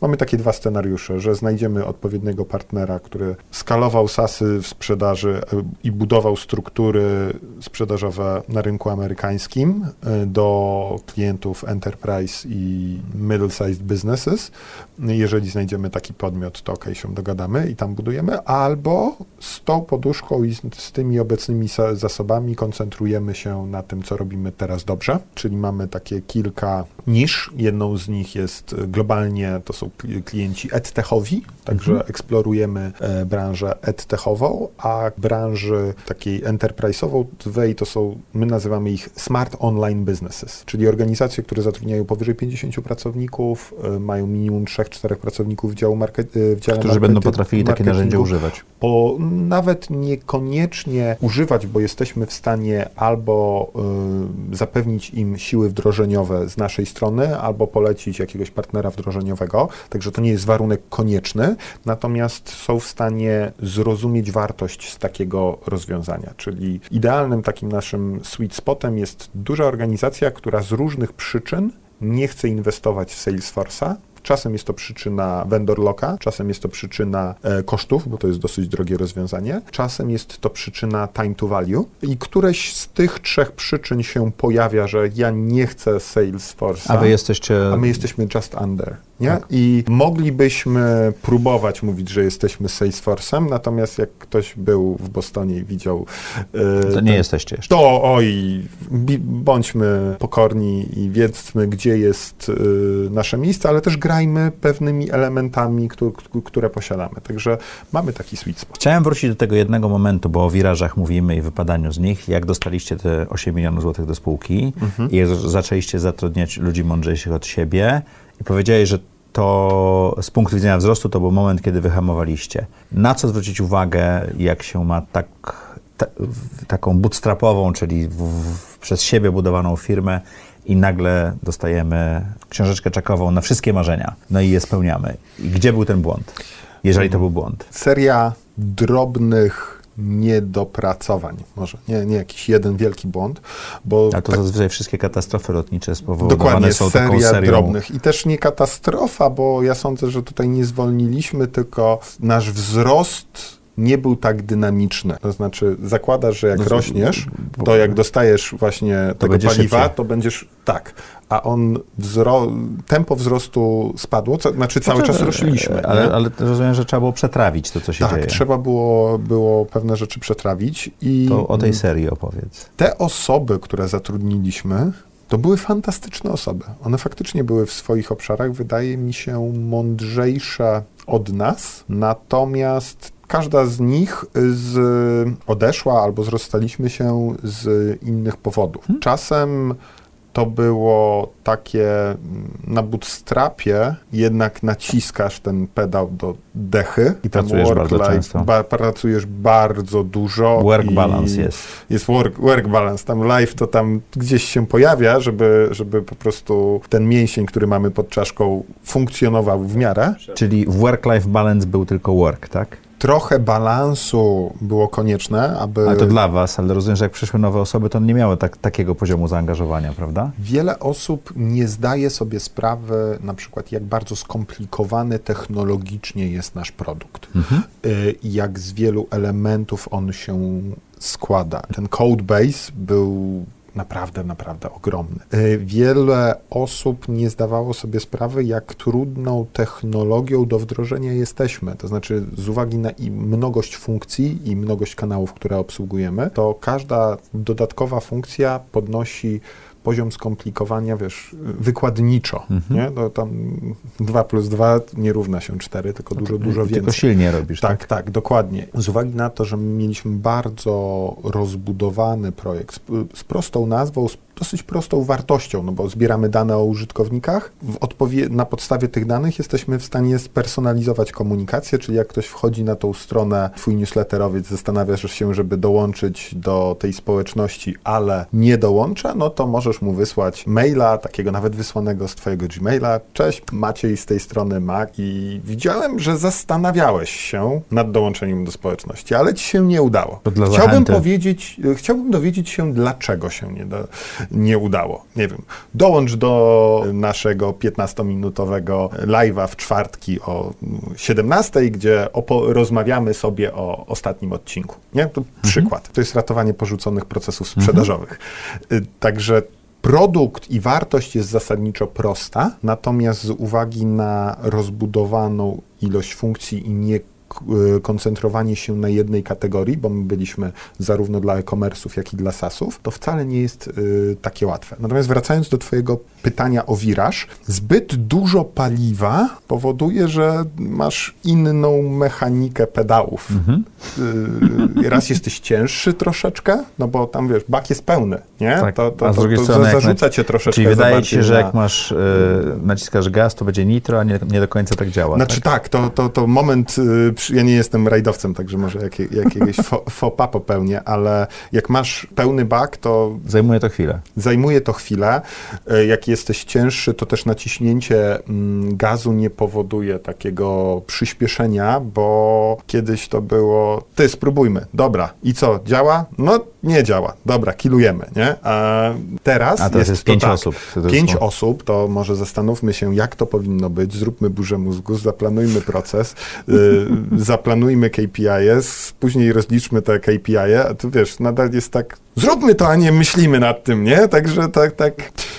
Mamy takie dwa scenariusze, że znajdziemy odpowiedniego partnera, który skalował sasy w sprzedaży i budował struktury sprzedażowe na rynku amerykańskim do klientów enterprise i middle-sized businesses. Jeżeli znajdziemy taki podmiot, to okej, się dogadamy i tam budujemy, albo z tą poduszką i z, z tymi obecnymi zasobami koncentrujemy się na tym, co robimy teraz dobrze, czyli mamy takie kilka nisz. Jedną z nich jest e, globalnie, to są kli- klienci edtechowi, także eksplorujemy e, branżę edtechową, a branży takiej enterprise'ową wej to są, my nazywamy ich smart online businesses, czyli organizacje, które zatrudniają powyżej 50 pracowników, e, mają minimum 3-4 pracowników w, działu market, e, w dziale Którzy będą potrafili takie marketingu używać. bo nawet niekoniecznie używać, bo jesteśmy w stanie albo y, zapewnić im siły wdrożeniowe z naszej strony, albo polecić jakiegoś partnera wdrożeniowego, także to nie jest warunek konieczny, natomiast są w stanie zrozumieć wartość z takiego rozwiązania, czyli idealnym takim naszym sweet spotem jest duża organizacja, która z różnych przyczyn nie chce inwestować w Salesforce'a, Czasem jest to przyczyna vendor locka, czasem jest to przyczyna e, kosztów, bo to jest dosyć drogie rozwiązanie, czasem jest to przyczyna time to value. I któreś z tych trzech przyczyn się pojawia, że ja nie chcę Salesforce'a, A wy jesteście... a my jesteśmy just under, nie? Tak. I moglibyśmy próbować mówić, że jesteśmy Salesforce'em, natomiast jak ktoś był w Bostonie i widział... e, To ten- nie jesteście jeszcze. to oj, bądźmy pokorni i wiedzmy, gdzie jest y, nasze miejsce, ale też grajmy pewnymi elementami, któ- któ- które posiadamy. Także mamy taki sweet spot. Chciałem wrócić do tego jednego momentu, bo o wirażach mówimy i wypadaniu z nich. Jak dostaliście te 8 milionów złotych do spółki i jak zaczęliście zatrudniać ludzi mądrzejszych od siebie i powiedziałeś, że to z punktu widzenia wzrostu to był moment, kiedy wyhamowaliście. Na co zwrócić uwagę, jak się ma tak, ta, taką bootstrapową, czyli w, w, przez siebie budowaną firmę i nagle dostajemy książeczkę czekową na wszystkie marzenia, no i je spełniamy. I gdzie był ten błąd? Jeżeli to był błąd. Seria drobnych niedopracowań, może nie, nie jakiś jeden wielki błąd, bo A to tak zazwyczaj wszystkie katastrofy lotnicze spowodowane Dokładnie, są taką seria serią. drobnych. I też nie katastrofa, bo ja sądzę, że tutaj nie zwolniliśmy, tylko nasz wzrost nie był tak dynamiczny. To znaczy, zakładasz, że jak No, rośniesz, to jak dostajesz właśnie tego będzie paliwa, szybciej. to będziesz tak. A on wzro- tempo wzrostu spadło, co, znaczy cały Znaczy, czas rośliśmy. Ale, ale rozumiem, że trzeba było przetrawić to, co się tak, dzieje. trzeba było, było pewne rzeczy przetrawić i To o tej serii opowiedz. te osoby, które zatrudniliśmy, to były fantastyczne osoby. One faktycznie były w swoich obszarach, wydaje mi się, mądrzejsze od nas, natomiast każda z nich z, odeszła albo rozstaliśmy się z innych powodów. Czasem to było takie mm, na bootstrapie, jednak naciskasz ten pedał do dechy. I pracujesz bardzo często. Ba, pracujesz bardzo dużo. Work balance jest. Jest work, work balance. Tam live to tam gdzieś się pojawia, żeby, żeby po prostu ten mięsień, który mamy pod czaszką, funkcjonował w miarę. Czyli work-life balance był tylko work, tak? Trochę balansu było konieczne, aby... Ale to dla was, ale rozumiem, że jak przyszły nowe osoby, to nie miały tak, takiego poziomu zaangażowania, prawda? Wiele osób nie zdaje sobie sprawy, na przykład, jak bardzo skomplikowany technologicznie jest nasz produkt. Mhm. Y, jak z wielu elementów on się składa. Ten code base był naprawdę, naprawdę ogromny. E, wiele osób nie zdawało sobie sprawy, jak trudną technologią do wdrożenia jesteśmy. To znaczy, z uwagi na i mnogość funkcji i mnogość kanałów, które obsługujemy, to każda dodatkowa funkcja podnosi poziom skomplikowania, wiesz, wykładniczo, mhm. nie? To tam 2 plus 2 nie równa się 4, tylko no dużo, dużo więcej. Tylko silnie robisz, tak, tak? Tak, dokładnie. Z uwagi na to, że mieliśmy bardzo rozbudowany projekt z, z prostą nazwą, z dosyć prostą wartością, no bo zbieramy dane o użytkownikach. na podstawie tych danych jesteśmy w stanie spersonalizować komunikację, czyli jak ktoś wchodzi na tą stronę, twój newsletterowiec, zastanawiasz się, żeby dołączyć do tej społeczności, ale nie dołącza, no to możesz mu wysłać maila, takiego nawet wysłanego z twojego Gmaila. Cześć, Maciej z tej strony Mac i widziałem, że zastanawiałeś się nad dołączeniem do społeczności, ale ci się nie udało. Chciałbym powiedzieć, chciałbym dowiedzieć się, dlaczego się nie, do, nie udało. Nie wiem, dołącz do naszego 15-minutowego live'a w czwartki o 17, gdzie rozmawiamy sobie o ostatnim odcinku. Nie? To mhm. przykład. To jest ratowanie porzuconych procesów sprzedażowych. Mhm. Także produkt i wartość jest zasadniczo prosta, natomiast z uwagi na rozbudowaną ilość funkcji i nie koncentrowanie się na jednej kategorii, bo my byliśmy zarówno dla e-commerce'ów, jak i dla SaaSów, to wcale nie jest y, takie łatwe. Natomiast wracając do Twojego pytania o wiraż, zbyt dużo paliwa powoduje, że masz inną mechanikę pedałów. Mhm. Y, raz jesteś cięższy troszeczkę, no bo tam wiesz, bak jest pełny, nie? Tak, to, to, a z drugiej to, to strony, zarzuca cię troszeczkę. Czyli wydaje ci się, że na... jak masz, y, naciskasz gaz, to będzie nitro, a nie, nie do końca tak działa. Znaczy tak, tak to, to, to moment ja nie jestem rajdowcem, także może jak, jakiegoś *laughs* pas popełnię, ale jak masz pełny bak, to... Zajmuje to chwilę. Zajmuje to chwilę. E, jak jesteś cięższy, to też naciśnięcie mm, gazu nie powoduje takiego przyspieszenia, bo kiedyś to było, ty spróbujmy, dobra, i co, działa? No nie działa, dobra, kilujemy, nie? A teraz, A jest, jest pięć tak, osób. Pięć osób, to może zastanówmy się, jak to powinno być, zróbmy burzę mózgu, zaplanujmy proces, y, *laughs* zaplanujmy KPIs, później rozliczmy te KPI, a tu wiesz, nadal jest tak, zróbmy to, a nie myślimy nad tym, nie? Także tak, tak,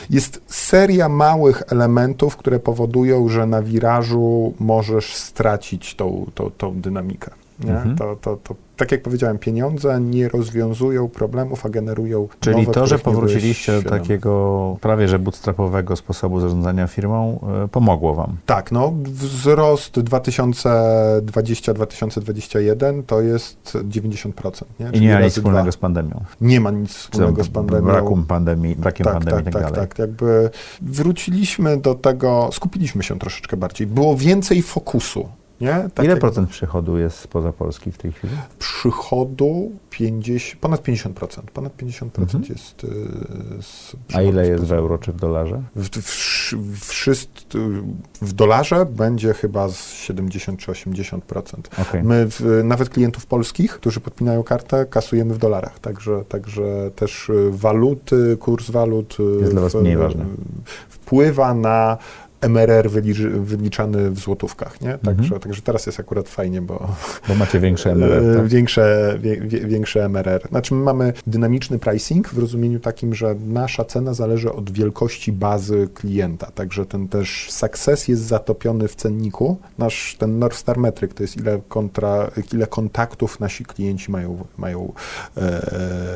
jest seria małych elementów, które powodują, że na wirażu możesz stracić tą, tą, tą dynamikę. Nie? Mhm. To, to, to tak jak powiedziałem, pieniądze nie rozwiązują problemów, a generują Czyli nowe, to, że powróciliście do takiego prawie że bootstrapowego sposobu zarządzania firmą, y, pomogło wam? Tak, no wzrost 2020-2021 to jest 90%. Nie? I nie ma nic wspólnego dwa. z pandemią. Nie ma nic wspólnego z pandemią. Brakiem pandemii, brakiem tak, pandemii tak, tak, tak, tak, jakby wróciliśmy do tego, skupiliśmy się troszeczkę bardziej. Było więcej fokusu nie? Tak Ile procent przychodu jest spoza Polski w tej chwili? Przychodu 50, ponad 50%. Ponad 50% mhm. jest y, z A ile jest w euro czy w dolarze? W, w, w, w dolarze będzie chyba z 70 czy 80%. Okay. My w, nawet klientów polskich, którzy podpinają kartę, kasujemy w dolarach. Także, także też y, waluty, kurs walut y, jest dla Was mniej ważny. wpływa na MRR wyliczany w złotówkach, nie? Także, mhm. także teraz jest akurat fajnie, bo... Bo macie większe *laughs* MRR, tak? Większe, wie, większe MRR. Znaczy my mamy dynamiczny pricing w rozumieniu takim, że nasza cena zależy od wielkości bazy klienta, także ten też success jest zatopiony w cenniku. Nasz ten North Star Metric to jest ile, kontra, ile kontaktów nasi klienci mają, mają e,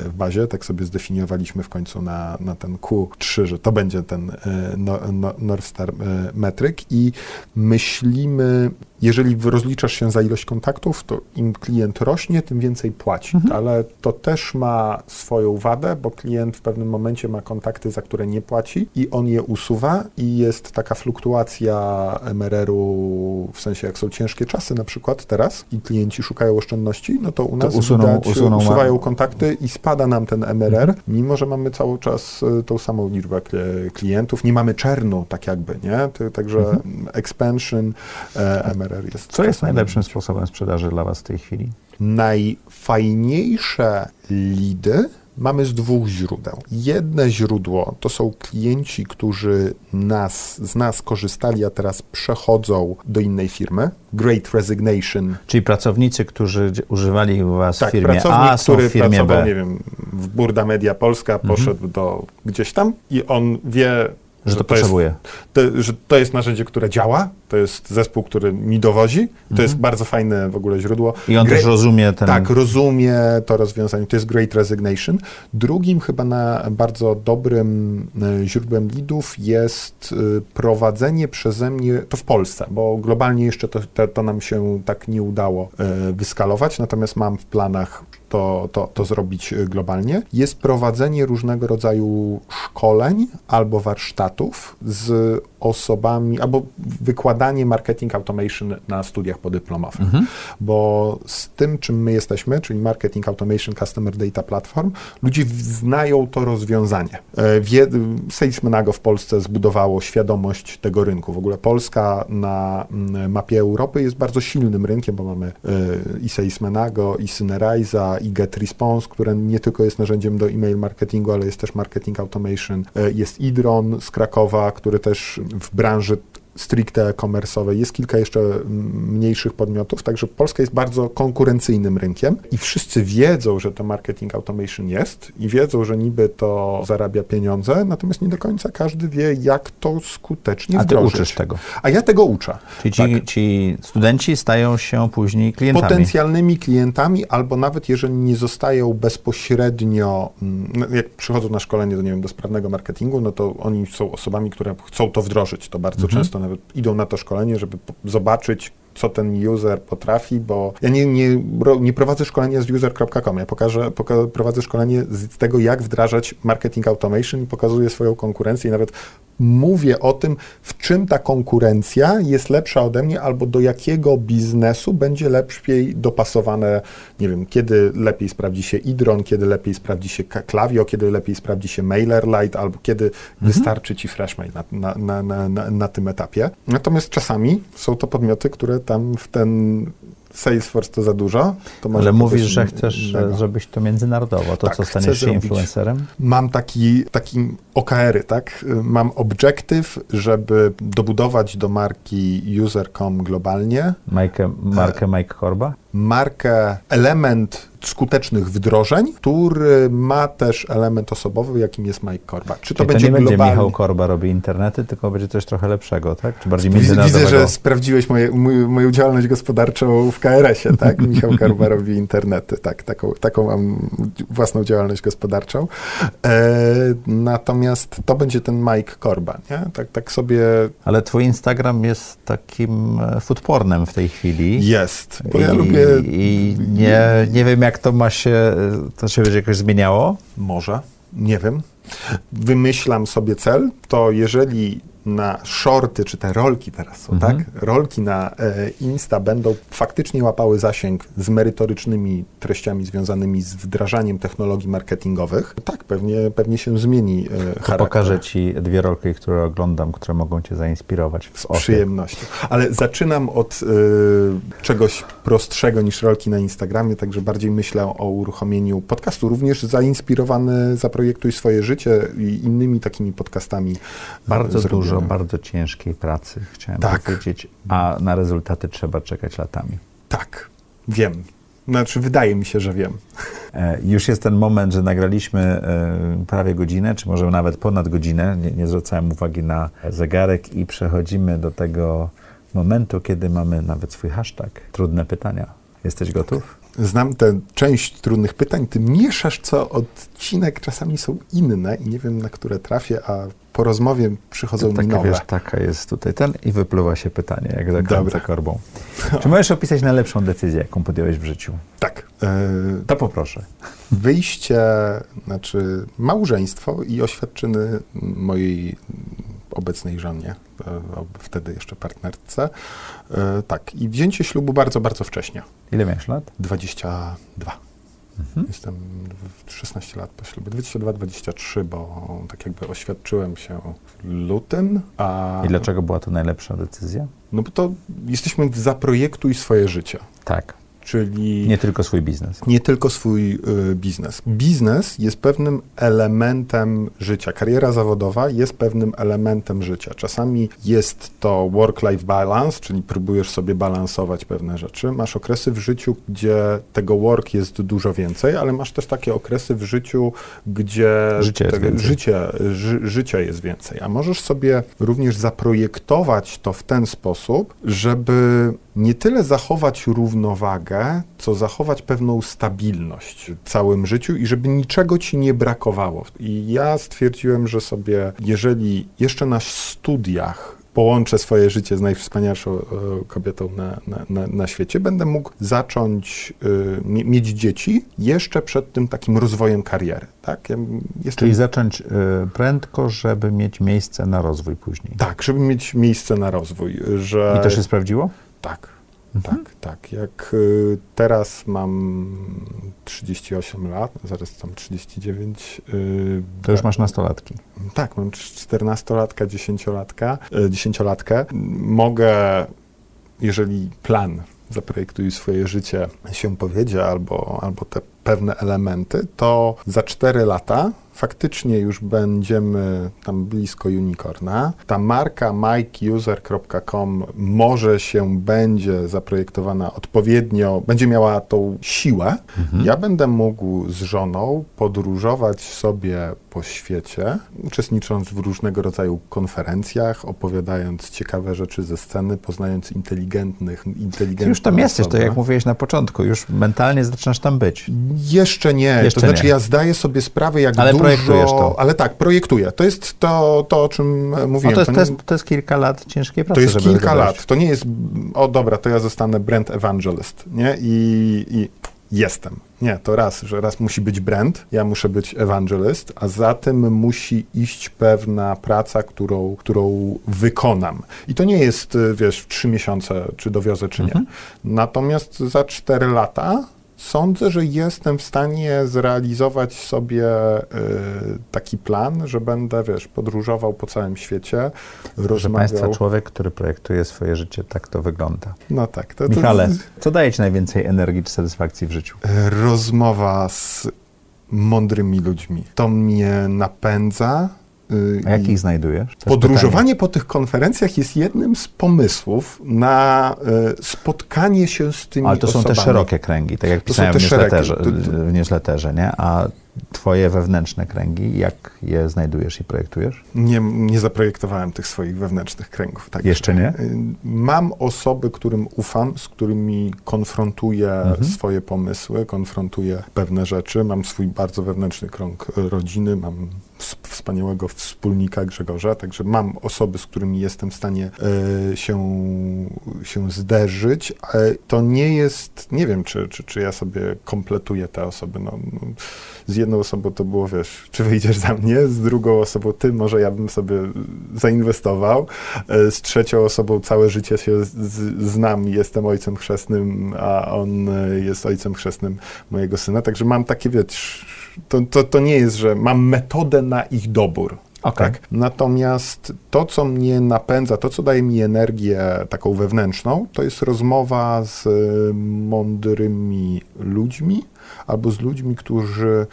w bazie, tak sobie zdefiniowaliśmy w końcu na, na ten Q3, że to będzie ten e, no, no, North Star e, metryk i myślimy jeżeli rozliczasz się za ilość kontaktów, to im klient rośnie, tym więcej płaci. Mhm. Ale to też ma swoją wadę, bo klient w pewnym momencie ma kontakty, za które nie płaci i on je usuwa i jest taka fluktuacja MRR-u, w sensie jak są ciężkie czasy na przykład teraz i klienci szukają oszczędności, no to u nas usuną- widać, usuną ma- usuwają kontakty i spada nam ten MRR, mimo że mamy cały czas y, tą samą liczbę kli- klientów. Nie mamy czernu, tak jakby, nie? Także expansion, e, MRR jest... Co jest najlepszym sposobem sprzedaży dla Was w tej chwili? Najfajniejsze lidy mamy z dwóch źródeł. Jedne źródło to są klienci, którzy nas, z nas korzystali, a teraz przechodzą do innej firmy. Great Resignation. Czyli pracownicy, którzy używali u Was Tak, w firmie pracownik, A, są który w firmie pracował, B. Mhm. nie wiem, w Burda Media Polska, poszedł do gdzieś tam i on wie, Że to jest potrzebuje. to, że to jest narzędzie, które działa, to jest zespół, który mi dowozi, to jest bardzo fajne w ogóle źródło. Mhm. I on Gre- też rozumie ten... Tak, rozumie to rozwiązanie. To jest Great Resignation. Drugim chyba na bardzo dobrym e, źródłem leadów jest e, prowadzenie przeze mnie, to w Polsce, bo globalnie jeszcze to, to, to nam się tak nie udało e, wyskalować, natomiast mam w planach to, to, to zrobić e, globalnie. Jest prowadzenie różnego rodzaju szkoleń albo warsztatów z osobami, albo wykładanie marketing automation na studiach podyplomowych. Bo z tym, czym my jesteśmy, czyli Marketing Automation Customer Data Platform, ludzie znają to rozwiązanie. E, Salesmanago w Polsce zbudowało świadomość tego rynku. W ogóle Polska na mm, mapie Europy jest bardzo silnym rynkiem, bo mamy e, i Salesmanago, i Syneriza, i GetResponse, które nie tylko jest narzędziem do e-mail marketingu, ale jest też marketing automation. E, Jest Idron z Krakowa, który też w branży stricte e-commerce'owej. Jest kilka jeszcze mm, mniejszych podmiotów, także Polska jest bardzo konkurencyjnym rynkiem i wszyscy wiedzą, że to marketing automation jest i wiedzą, że niby to zarabia pieniądze, natomiast nie do końca każdy wie, jak to skutecznie A Ty wdrożyć. uczysz tego. A ja tego uczę. Czyli ci, Tak. ci studenci stają się później klientami. Potencjalnymi klientami, albo nawet jeżeli nie zostają bezpośrednio, mm, no, jak przychodzą na szkolenie do, nie wiem, do sprawnego marketingu, no to oni są osobami, które chcą to wdrożyć. To bardzo Mhm. często nawet idą na to szkolenie, żeby zobaczyć, co ten user potrafi, bo ja nie, nie, nie prowadzę szkolenia z user.com, ja pokażę, poka prowadzę szkolenie z tego, jak wdrażać marketing automation i pokazuję swoją konkurencję i nawet mówię o tym, w czym ta konkurencja jest lepsza ode mnie, albo do jakiego biznesu będzie lepiej dopasowane, nie wiem, kiedy lepiej sprawdzi się Idron, kiedy lepiej sprawdzi się Klaviyo, kiedy lepiej sprawdzi się MailerLite, albo kiedy wystarczy ci Freshmail na, na, na, na, na tym etapie. Natomiast czasami są to podmioty, które tam w ten Salesforce to za dużo. To Ale mówisz, że chcesz innego. e, zrobić to międzynarodowo. To Tak, co, staniesz się influencerem? Mam taki, taki OKR-y, tak? Mam obiektyw, żeby dobudować do marki user.com globalnie Majkę, markę Mike Korba? Markę, element skutecznych wdrożeń, który ma też element osobowy, jakim jest Mike Korba. Czy to będzie to nie będzie? Michał Korba robi internety, tylko będzie coś trochę lepszego, tak? Czy bardziej międzynarodowego? widzę, że sprawdziłeś moje, moją działalność gospodarczą w KRS-ie, tak? *laughs* Michał Karba robi internety, tak, taką, taką mam własną działalność gospodarczą. E, natomiast to będzie ten Mike Korba, nie? Tak, tak sobie Ale twój Instagram jest takim e, foodpornem w tej chwili. jest, bo ja I, lubię... I nie, nie wiem, jak to ma się, to się będzie jakoś zmieniało. Może, nie wiem. Wymyślam sobie cel, to jeżeli na shorty, czy te rolki teraz są, Mhm. tak? Rolki na e, Insta będą faktycznie łapały zasięg z merytorycznymi treściami związanymi z wdrażaniem technologii marketingowych. Tak, pewnie, pewnie się zmieni e, charakter. pokażę ci dwie rolki, które oglądam, które mogą cię zainspirować Z przyjemnością. Ale zaczynam od e, czegoś prostszego niż rolki na Instagramie, także bardziej myślę o uruchomieniu podcastu, również zainspirowany Zaprojektuj swoje życie i innymi takimi podcastami. Bardzo zrobionymi. Dużo, bardzo ciężkiej pracy, chciałem Tak. powiedzieć, a na rezultaty trzeba czekać latami. Tak, wiem. Znaczy, wydaje mi się, że wiem. E, Już jest ten moment, że nagraliśmy e, prawie godzinę, czy może nawet ponad godzinę. Nie, nie zwracałem uwagi na zegarek i przechodzimy do tego momentu, kiedy mamy nawet swój hashtag. Trudne pytania. Jesteś gotów? Znam tę część trudnych pytań. Ty mieszasz co odcinek, czasami są inne i nie wiem, na które trafię, a po rozmowie przychodzą To mi taka, nowe. wiesz, taka jest tutaj ten i wypływa się pytanie, jak za korbą. *laughs* Czy możesz opisać najlepszą decyzję, jaką podjąłeś w życiu? Tak. E, To poproszę. wyjście, znaczy małżeństwo i oświadczyny mojej obecnej żonie, wtedy jeszcze partnerce. E, tak, i wzięcie ślubu bardzo, bardzo wcześnie. Ile miałeś lat? 22. Mhm. Jestem w 16 lat po ślubie. 22-23, bo tak jakby oświadczyłem się w lutym, a... I dlaczego była to najlepsza decyzja? No bo to jesteśmy w zaprojektuj swoje życie, Tak, czyli... nie tylko swój biznes. nie tylko swój y, biznes. Biznes jest pewnym elementem życia. Kariera zawodowa jest pewnym elementem życia. Czasami jest to work-life balance, czyli próbujesz sobie balansować pewne rzeczy. Masz okresy w życiu, gdzie tego work jest dużo więcej, ale masz też takie okresy w życiu, gdzie Życie jest więcej. życie, ży, życia jest więcej. A możesz sobie również zaprojektować to w ten sposób, żeby nie tyle zachować równowagę, co zachować pewną stabilność w całym życiu i żeby niczego ci nie brakowało. I ja stwierdziłem, że sobie, jeżeli jeszcze na studiach połączę swoje życie z najwspanialszą e, kobietą na, na, na, na świecie, będę mógł zacząć y, mie- mieć dzieci jeszcze przed tym takim rozwojem kariery. Tak? Ja jestem Czyli zacząć y, prędko, żeby mieć miejsce na rozwój później. Tak, żeby mieć miejsce na rozwój, że... I to się sprawdziło? Tak, Mhm. tak, tak. Jak y, teraz mam 38 lat, zaraz tam 39. Y, To już masz nastolatki. Tak, mam 14-latka, 10-latka, y, 10-latkę. Mogę, jeżeli plan zaprojektuj swoje życie się powiedzie, albo, albo te pewne elementy, to za 4 lata faktycznie już będziemy tam blisko unicorna. Ta marka mikeuser.com może się będzie zaprojektowana odpowiednio, będzie miała tą siłę. Ja będę mógł z żoną podróżować sobie po świecie, uczestnicząc w różnego rodzaju konferencjach, opowiadając ciekawe rzeczy ze sceny, poznając inteligentnych, inteligentnych już tam jesteś, to jak mówiłeś na początku, już mentalnie zaczynasz tam być. Jeszcze nie. Jeszcze to znaczy, nie. ja zdaję sobie sprawę, jak Ale dużo... projektujesz to. Ale tak, projektuję. To jest to, to o czym e, No mówiłem. to jest, to, jest, to jest kilka lat ciężkiej pracy, to jest kilka lat. To nie jest, o dobra, to ja zostanę brand evangelist, nie? I, i jestem. Nie, to raz, że raz musi być brand, ja muszę być evangelist, a za tym musi iść pewna praca, którą, którą wykonam. I to nie jest, y, wiesz, w trzy miesiące, czy dowiozę, czy nie. Mhm. Natomiast za cztery lata sądzę, że jestem w stanie zrealizować sobie y, taki plan, że będę, wiesz, podróżował po całym świecie, Proszę rozmawiał. Państwa, człowiek, który projektuje swoje życie, tak to wygląda. No tak. To, to Michale, co daje Ci najwięcej energii czy satysfakcji w życiu? Rozmowa z mądrymi ludźmi. To mnie napędza. Y, A jak i ich znajdujesz? Podróżowanie po tych konferencjach jest jednym z pomysłów na y, spotkanie się z tymi Ale to są osobami. te szerokie kręgi, tak jak To są pisałem w newsletterze, w newsletterze, nie? A Twoje wewnętrzne kręgi, jak je znajdujesz i projektujesz? Nie, nie zaprojektowałem tych swoich wewnętrznych kręgów. Tak. Jeszcze nie? Y, Mam osoby, którym ufam, z którymi konfrontuję Mhm. swoje pomysły, konfrontuję pewne rzeczy. Mam swój bardzo wewnętrzny krąg rodziny, mam wspaniałego wspólnika Grzegorza, także mam osoby, z którymi jestem w stanie y, się, się zderzyć. ale To nie jest, nie wiem, czy, czy, czy ja sobie kompletuję te osoby. No, no, z jedną osobą to było, wiesz, czy wyjdziesz za mnie, z drugą osobą ty, może ja bym sobie zainwestował, E, z trzecią osobą całe życie się z, z, znam jestem ojcem chrzestnym, a on e, jest ojcem chrzestnym mojego syna, także mam takie, wiesz, to, to, to nie jest, że mam metodę na ich dobór. Okej. Tak? Natomiast to, co mnie napędza, to, co daje mi energię taką wewnętrzną, to jest rozmowa z y, mądrymi ludźmi albo z ludźmi, którzy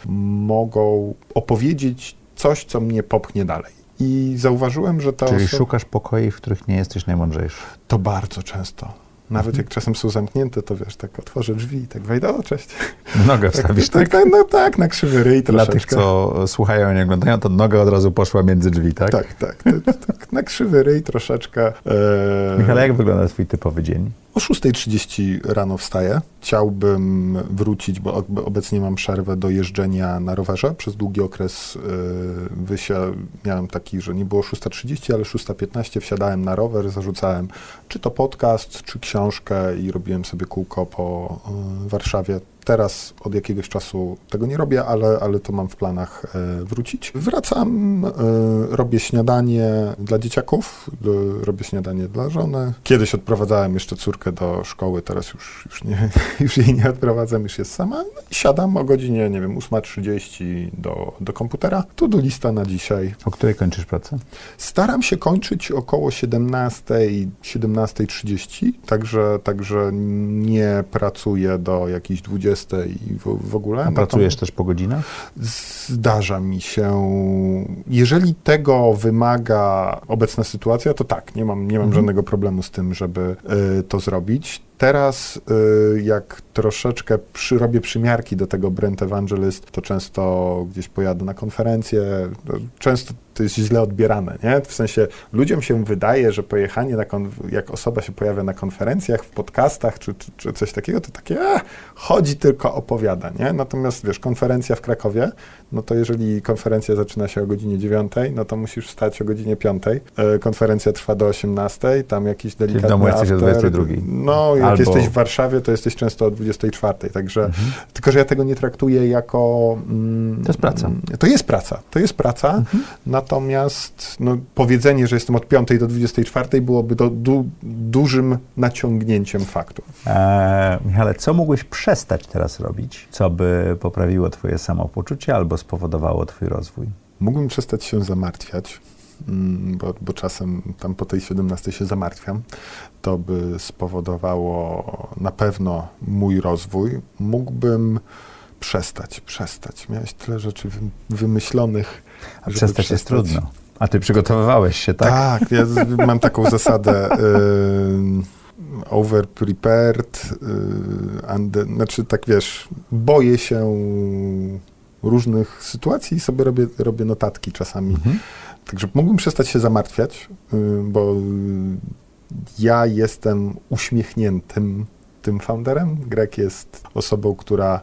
mogą opowiedzieć coś, co mnie popchnie dalej. I zauważyłem, że ta Czyli osoba... szukasz pokoi, w których nie jesteś najmądrzejszy. To bardzo często. Nawet Mhm. jak czasem są zamknięte, to wiesz, tak otworzę drzwi i tak wejdę, o cześć. Nogę wstawisz, tak? tak? no tak, na krzywy ryj Dla tych, co słuchają i nie oglądają, to noga od razu poszła między drzwi, tak? Tak, tak, tak, tak na krzywy ryj troszeczkę. E... Michał, jak wygląda twój typowy dzień? O 6.30 rano wstaję. Chciałbym wrócić, bo obecnie mam przerwę do jeżdżenia na rowerze. Przez długi okres yy, wysia miałem taki, że nie było 6.30, ale 6.15 wsiadałem na rower, zarzucałem czy to podcast, czy książkę i robiłem sobie kółko po yy, Warszawie Teraz od jakiegoś czasu tego nie robię, ale, ale to mam w planach e, wrócić. Wracam, e, robię śniadanie dla dzieciaków, do, robię śniadanie dla żony. Kiedyś odprowadzałem jeszcze córkę do szkoły, teraz już, już, nie, *laughs* już jej nie odprowadzam, już jest sama. No siadam o godzinie, nie wiem, 8.30 do, do komputera. Tu do lista na dzisiaj. O której kończysz pracę? Staram się kończyć około 17, 17.30, także, także nie pracuję do jakichś 20 i w, w ogóle. A pracujesz też po godzinach? Zdarza mi się. Jeżeli tego wymaga obecna sytuacja, to tak, nie mam, nie mam mhm. żadnego problemu z tym, żeby y, to zrobić. Teraz, y, jak troszeczkę przy, robię przymiarki do tego Brent Evangelist, to często gdzieś pojadę na konferencję. Często to jest źle odbierane, nie? W sensie ludziom się wydaje, że pojechanie na jak osoba się pojawia na konferencjach, w podcastach czy, czy, czy coś takiego, to takie a, chodzi tylko opowiada, nie? Natomiast wiesz, konferencja w Krakowie, no to jeżeli konferencja zaczyna się o godzinie 9, no to musisz wstać o godzinie 5. E, konferencja trwa do 18, tam jakiś delikatny Czyli w domu jesteś o 22. No, jak Albo... jesteś w Warszawie, to jesteś często o 24. Także, mhm. tylko że ja tego nie traktuję jako... Mm, to jest praca. To jest praca, to jest praca, mhm. natomiast no, powiedzenie, że jestem od 5 do 24 byłoby do, du, dużym naciągnięciem faktu. Eee, Michale, co mógłbyś przestać teraz robić, co by poprawiło twoje samopoczucie albo spowodowało twój rozwój? Mógłbym przestać się zamartwiać, mm, bo, bo, czasem tam po tej 17 się zamartwiam. To by spowodowało na pewno mój rozwój. Mógłbym przestać, przestać. Miałeś tyle rzeczy wymyślonych. A przestać, przestać jest trudno. A ty przygotowywałeś się, tak? Tak, ja mam taką zasadę. Y, over prepared, y, znaczy tak wiesz, boję się różnych sytuacji i sobie robię, robię notatki czasami. Mhm. Także mógłbym przestać się zamartwiać, y, bo ja jestem uśmiechniętym tym founderem. Greg jest osobą, która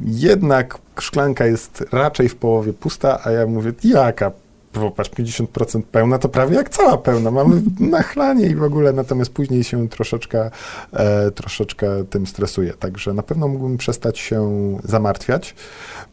jednak szklanka jest raczej w połowie pusta, a ja mówię, jaka popatrz, 50% pełna, to prawie jak cała pełna. Mamy *laughs* nachlanie i w ogóle, natomiast później się troszeczkę, e, troszeczkę tym stresuje. Także na pewno mógłbym przestać się zamartwiać.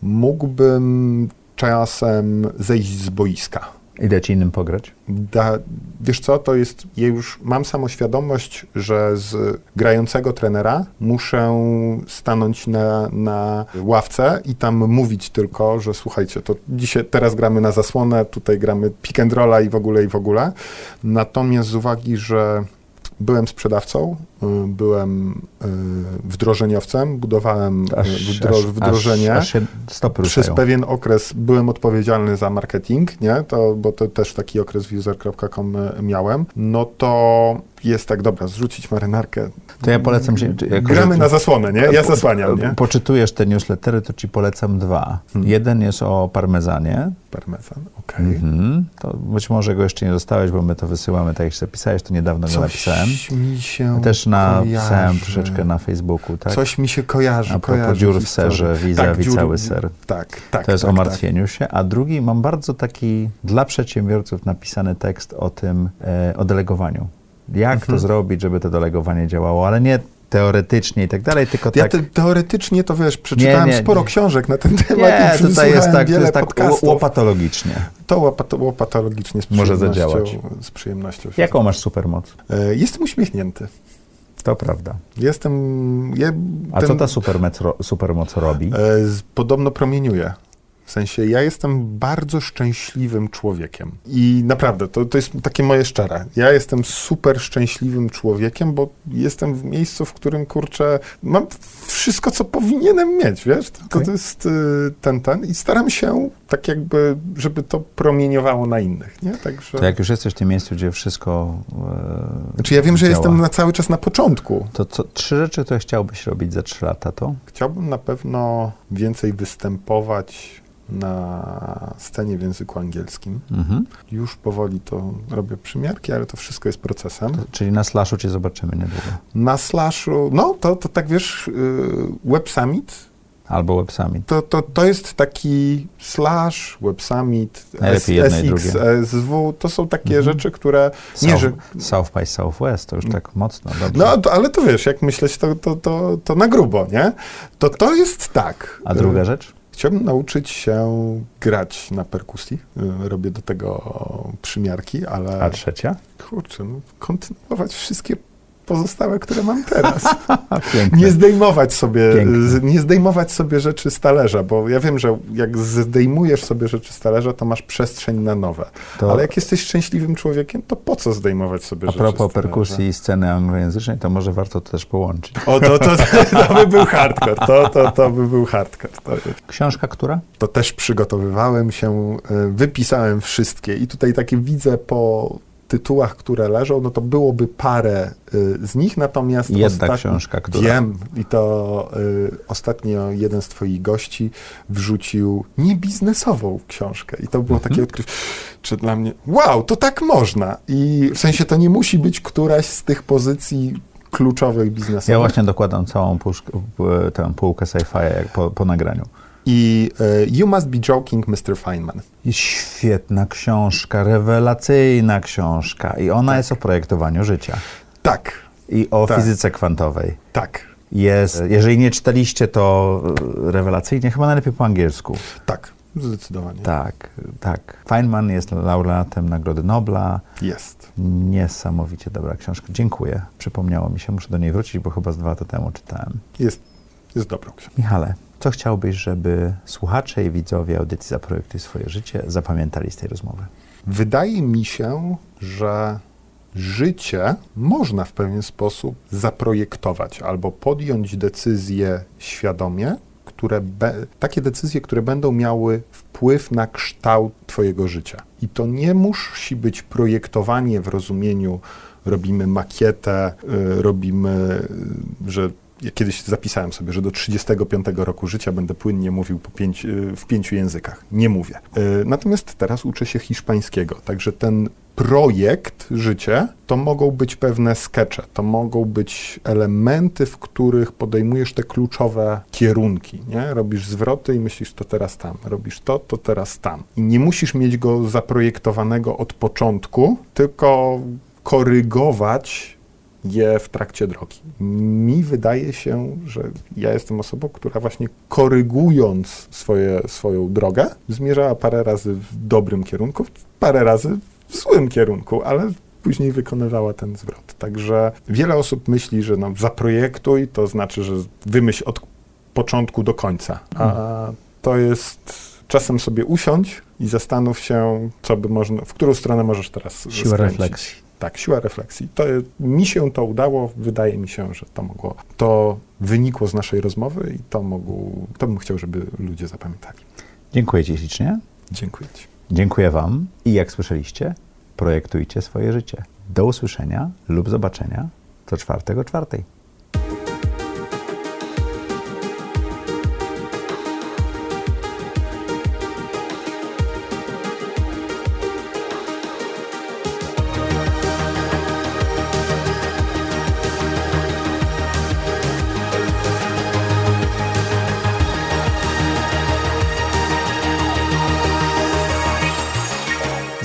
Mógłbym czasem zejść z boiska i dać innym pograć? Da, wiesz co, to jest, ja już mam samoświadomość, że z grającego trenera muszę stanąć na, na ławce i tam mówić tylko, że słuchajcie, to dzisiaj, teraz gramy na zasłonę, tutaj gramy pick and rolla i w ogóle, i w ogóle. Natomiast z uwagi, że byłem sprzedawcą, byłem y, wdrożeniowcem, budowałem y, aż, wdro aż, wdrożenie. Aż, Przez pewien okres byłem odpowiedzialny za marketing, nie? To, bo to też taki okres w user.com miałem. No to jest tak, dobra, zrzucić marynarkę. To ja polecam się. Gramy na zasłonę, nie? Ja zasłaniam, nie? Poczytujesz te newslettery, to ci polecam dwa. Hmm. Jeden jest o parmezanie. Parmezan, okej. Okay. Mhm. To być może go jeszcze nie dostałeś, bo my to wysyłamy, tak jak się zapisałeś, to niedawno Coś go napisałem. mi się Też napisałem troszeczkę na Facebooku, tak? Coś mi się kojarzy. A propos dziur w serze, wiza, tak, cały ser. Tak, tak. To jest tak, o martwieniu tak. się. A drugi, mam bardzo taki dla przedsiębiorców napisany tekst o tym, e, o delegowaniu jak mhm. to zrobić, żeby to delegowanie działało, ale nie teoretycznie i tak dalej, tylko ja tak... Te, teoretycznie to wiesz, przeczytałem nie, nie, sporo nie. książek na ten temat nie, tutaj jest tak, to jest tak łopatologicznie. To łopat, łopatologicznie z Może zadziałać. Z przyjemnością. Jaką masz supermoc? E, jestem uśmiechnięty. To prawda. Jestem... A co ta supermoc, supermoc robi? E, podobno promieniuje W sensie ja jestem bardzo szczęśliwym człowiekiem. I naprawdę, to, to jest takie moje szczere. Ja jestem super szczęśliwym człowiekiem, bo jestem w miejscu, w którym kurczę, mam wszystko, co powinienem mieć, wiesz? To, Okej. to jest y, ten, ten. I staram się tak jakby, żeby to promieniowało na innych, nie? Także. To jak już jesteś w tym miejscu, gdzie wszystko e, Znaczy ja wiem, że działa, jestem na cały czas na początku. To co, trzy rzeczy, które chciałbyś robić za trzy lata, to? Chciałbym na pewno więcej występować na scenie w języku angielskim. Mhm. Już powoli to robię przymiarki, ale to wszystko jest procesem. Czyli na slashu cię zobaczymy niedługo. Na slashu, no to, to tak wiesz, y, Web Summit Albo Web Summit. to, to, to jest taki slash, Web Summit, Najlepiej. SXSW, to są takie Mhm. rzeczy, które nie, South, że... South by Southwest, to już tak mocno, dobrze. No, to, ale to wiesz, jak myśleć, to, to, to, to na grubo, nie? To to jest tak. A druga Y, rzecz? Chciałbym nauczyć się grać na perkusji. Y, Robię do tego przymiarki, ale A trzecia? kurczę, no, kontynuować wszystkie pozostałe, które mam teraz. *laughs* Nie zdejmować sobie, Piękne. nie zdejmować sobie rzeczy z talerza, bo ja wiem, że jak zdejmujesz sobie rzeczy z talerza, to masz przestrzeń na nowe. To Ale jak jesteś szczęśliwym człowiekiem, to po co zdejmować sobie a rzeczy propos z talerza? perkusji i sceny anglojęzycznej, to może warto to też połączyć. O, to, to, to, by był hardcore. To, to, to by był hardcore. To, Książka która? to też przygotowywałem się, y, wypisałem wszystkie i tutaj takie widzę po tytułach, które leżą, no to byłoby parę y, z nich, natomiast Jedna ostatni- książka, która? Wiem i to y, ostatnio jeden z twoich gości wrzucił niebiznesową książkę i to było Mhm. takie odkrycie, czy dla mnie, wow, to tak można i w sensie to nie musi być któraś z tych pozycji kluczowych biznesowych. Ja właśnie dokładam całą puszkę, tę półkę sci-fi po, po nagraniu. I y, You Must Be Joking, Mr. Feynman. Świetna książka, rewelacyjna książka i ona jest o projektowaniu życia Tak, i o Tak. fizyce kwantowej. tak, Jest, jeżeli nie czytaliście, to e, rewelacyjnie, chyba najlepiej po angielsku. tak, zdecydowanie. Tak, tak. Feynman jest laureatem Nagrody Nobla. Jest. Niesamowicie dobra książka. Dziękuję. Przypomniało mi się, muszę do niej wrócić, bo chyba z dwa lata temu czytałem. Jest, jest dobrą książką. Michale, co chciałbyś, żeby słuchacze i widzowie audycji Zaprojektuj swoje życie zapamiętali z tej rozmowy? Wydaje mi się, że życie można w pewien sposób zaprojektować albo podjąć decyzje świadomie, które takie decyzje, które będą miały wpływ na kształt Twojego życia. I to nie musi być projektowanie w rozumieniu robimy makietę, y, robimy, y, że ja kiedyś zapisałem sobie, że do 35 roku życia będę płynnie mówił pięć, y, w pięciu językach. Nie mówię. Y, Natomiast teraz uczę się hiszpańskiego, także ten projekt życie to mogą być pewne skecze, to mogą być elementy, w których podejmujesz te kluczowe kierunki. Nie? Robisz zwroty i myślisz to teraz tam, robisz to, to teraz tam. I nie musisz mieć go zaprojektowanego od początku, tylko korygować je w trakcie drogi. Mi wydaje się, że ja jestem osobą, która właśnie korygując swoje, swoją drogę, zmierzała parę razy w dobrym kierunku, parę razy w złym kierunku, ale później wykonywała ten zwrot. Także wiele osób myśli, że no, zaprojektuj, to znaczy, że wymyśl od początku do końca. A to jest czasem sobie usiądź i zastanów się, co by można, w którą stronę możesz teraz Siła skręcić. refleksji. Tak, siła refleksji. To, mi się to udało, wydaje mi się, że to mogło, to wynikło z naszej rozmowy i to, mogło, to bym chciał, żeby ludzie zapamiętali. Dziękuję Ci ślicznie. Dziękuję Ci. Dziękuję Wam i jak słyszeliście, projektujcie swoje życie. Do usłyszenia lub zobaczenia co czwartego czwartej.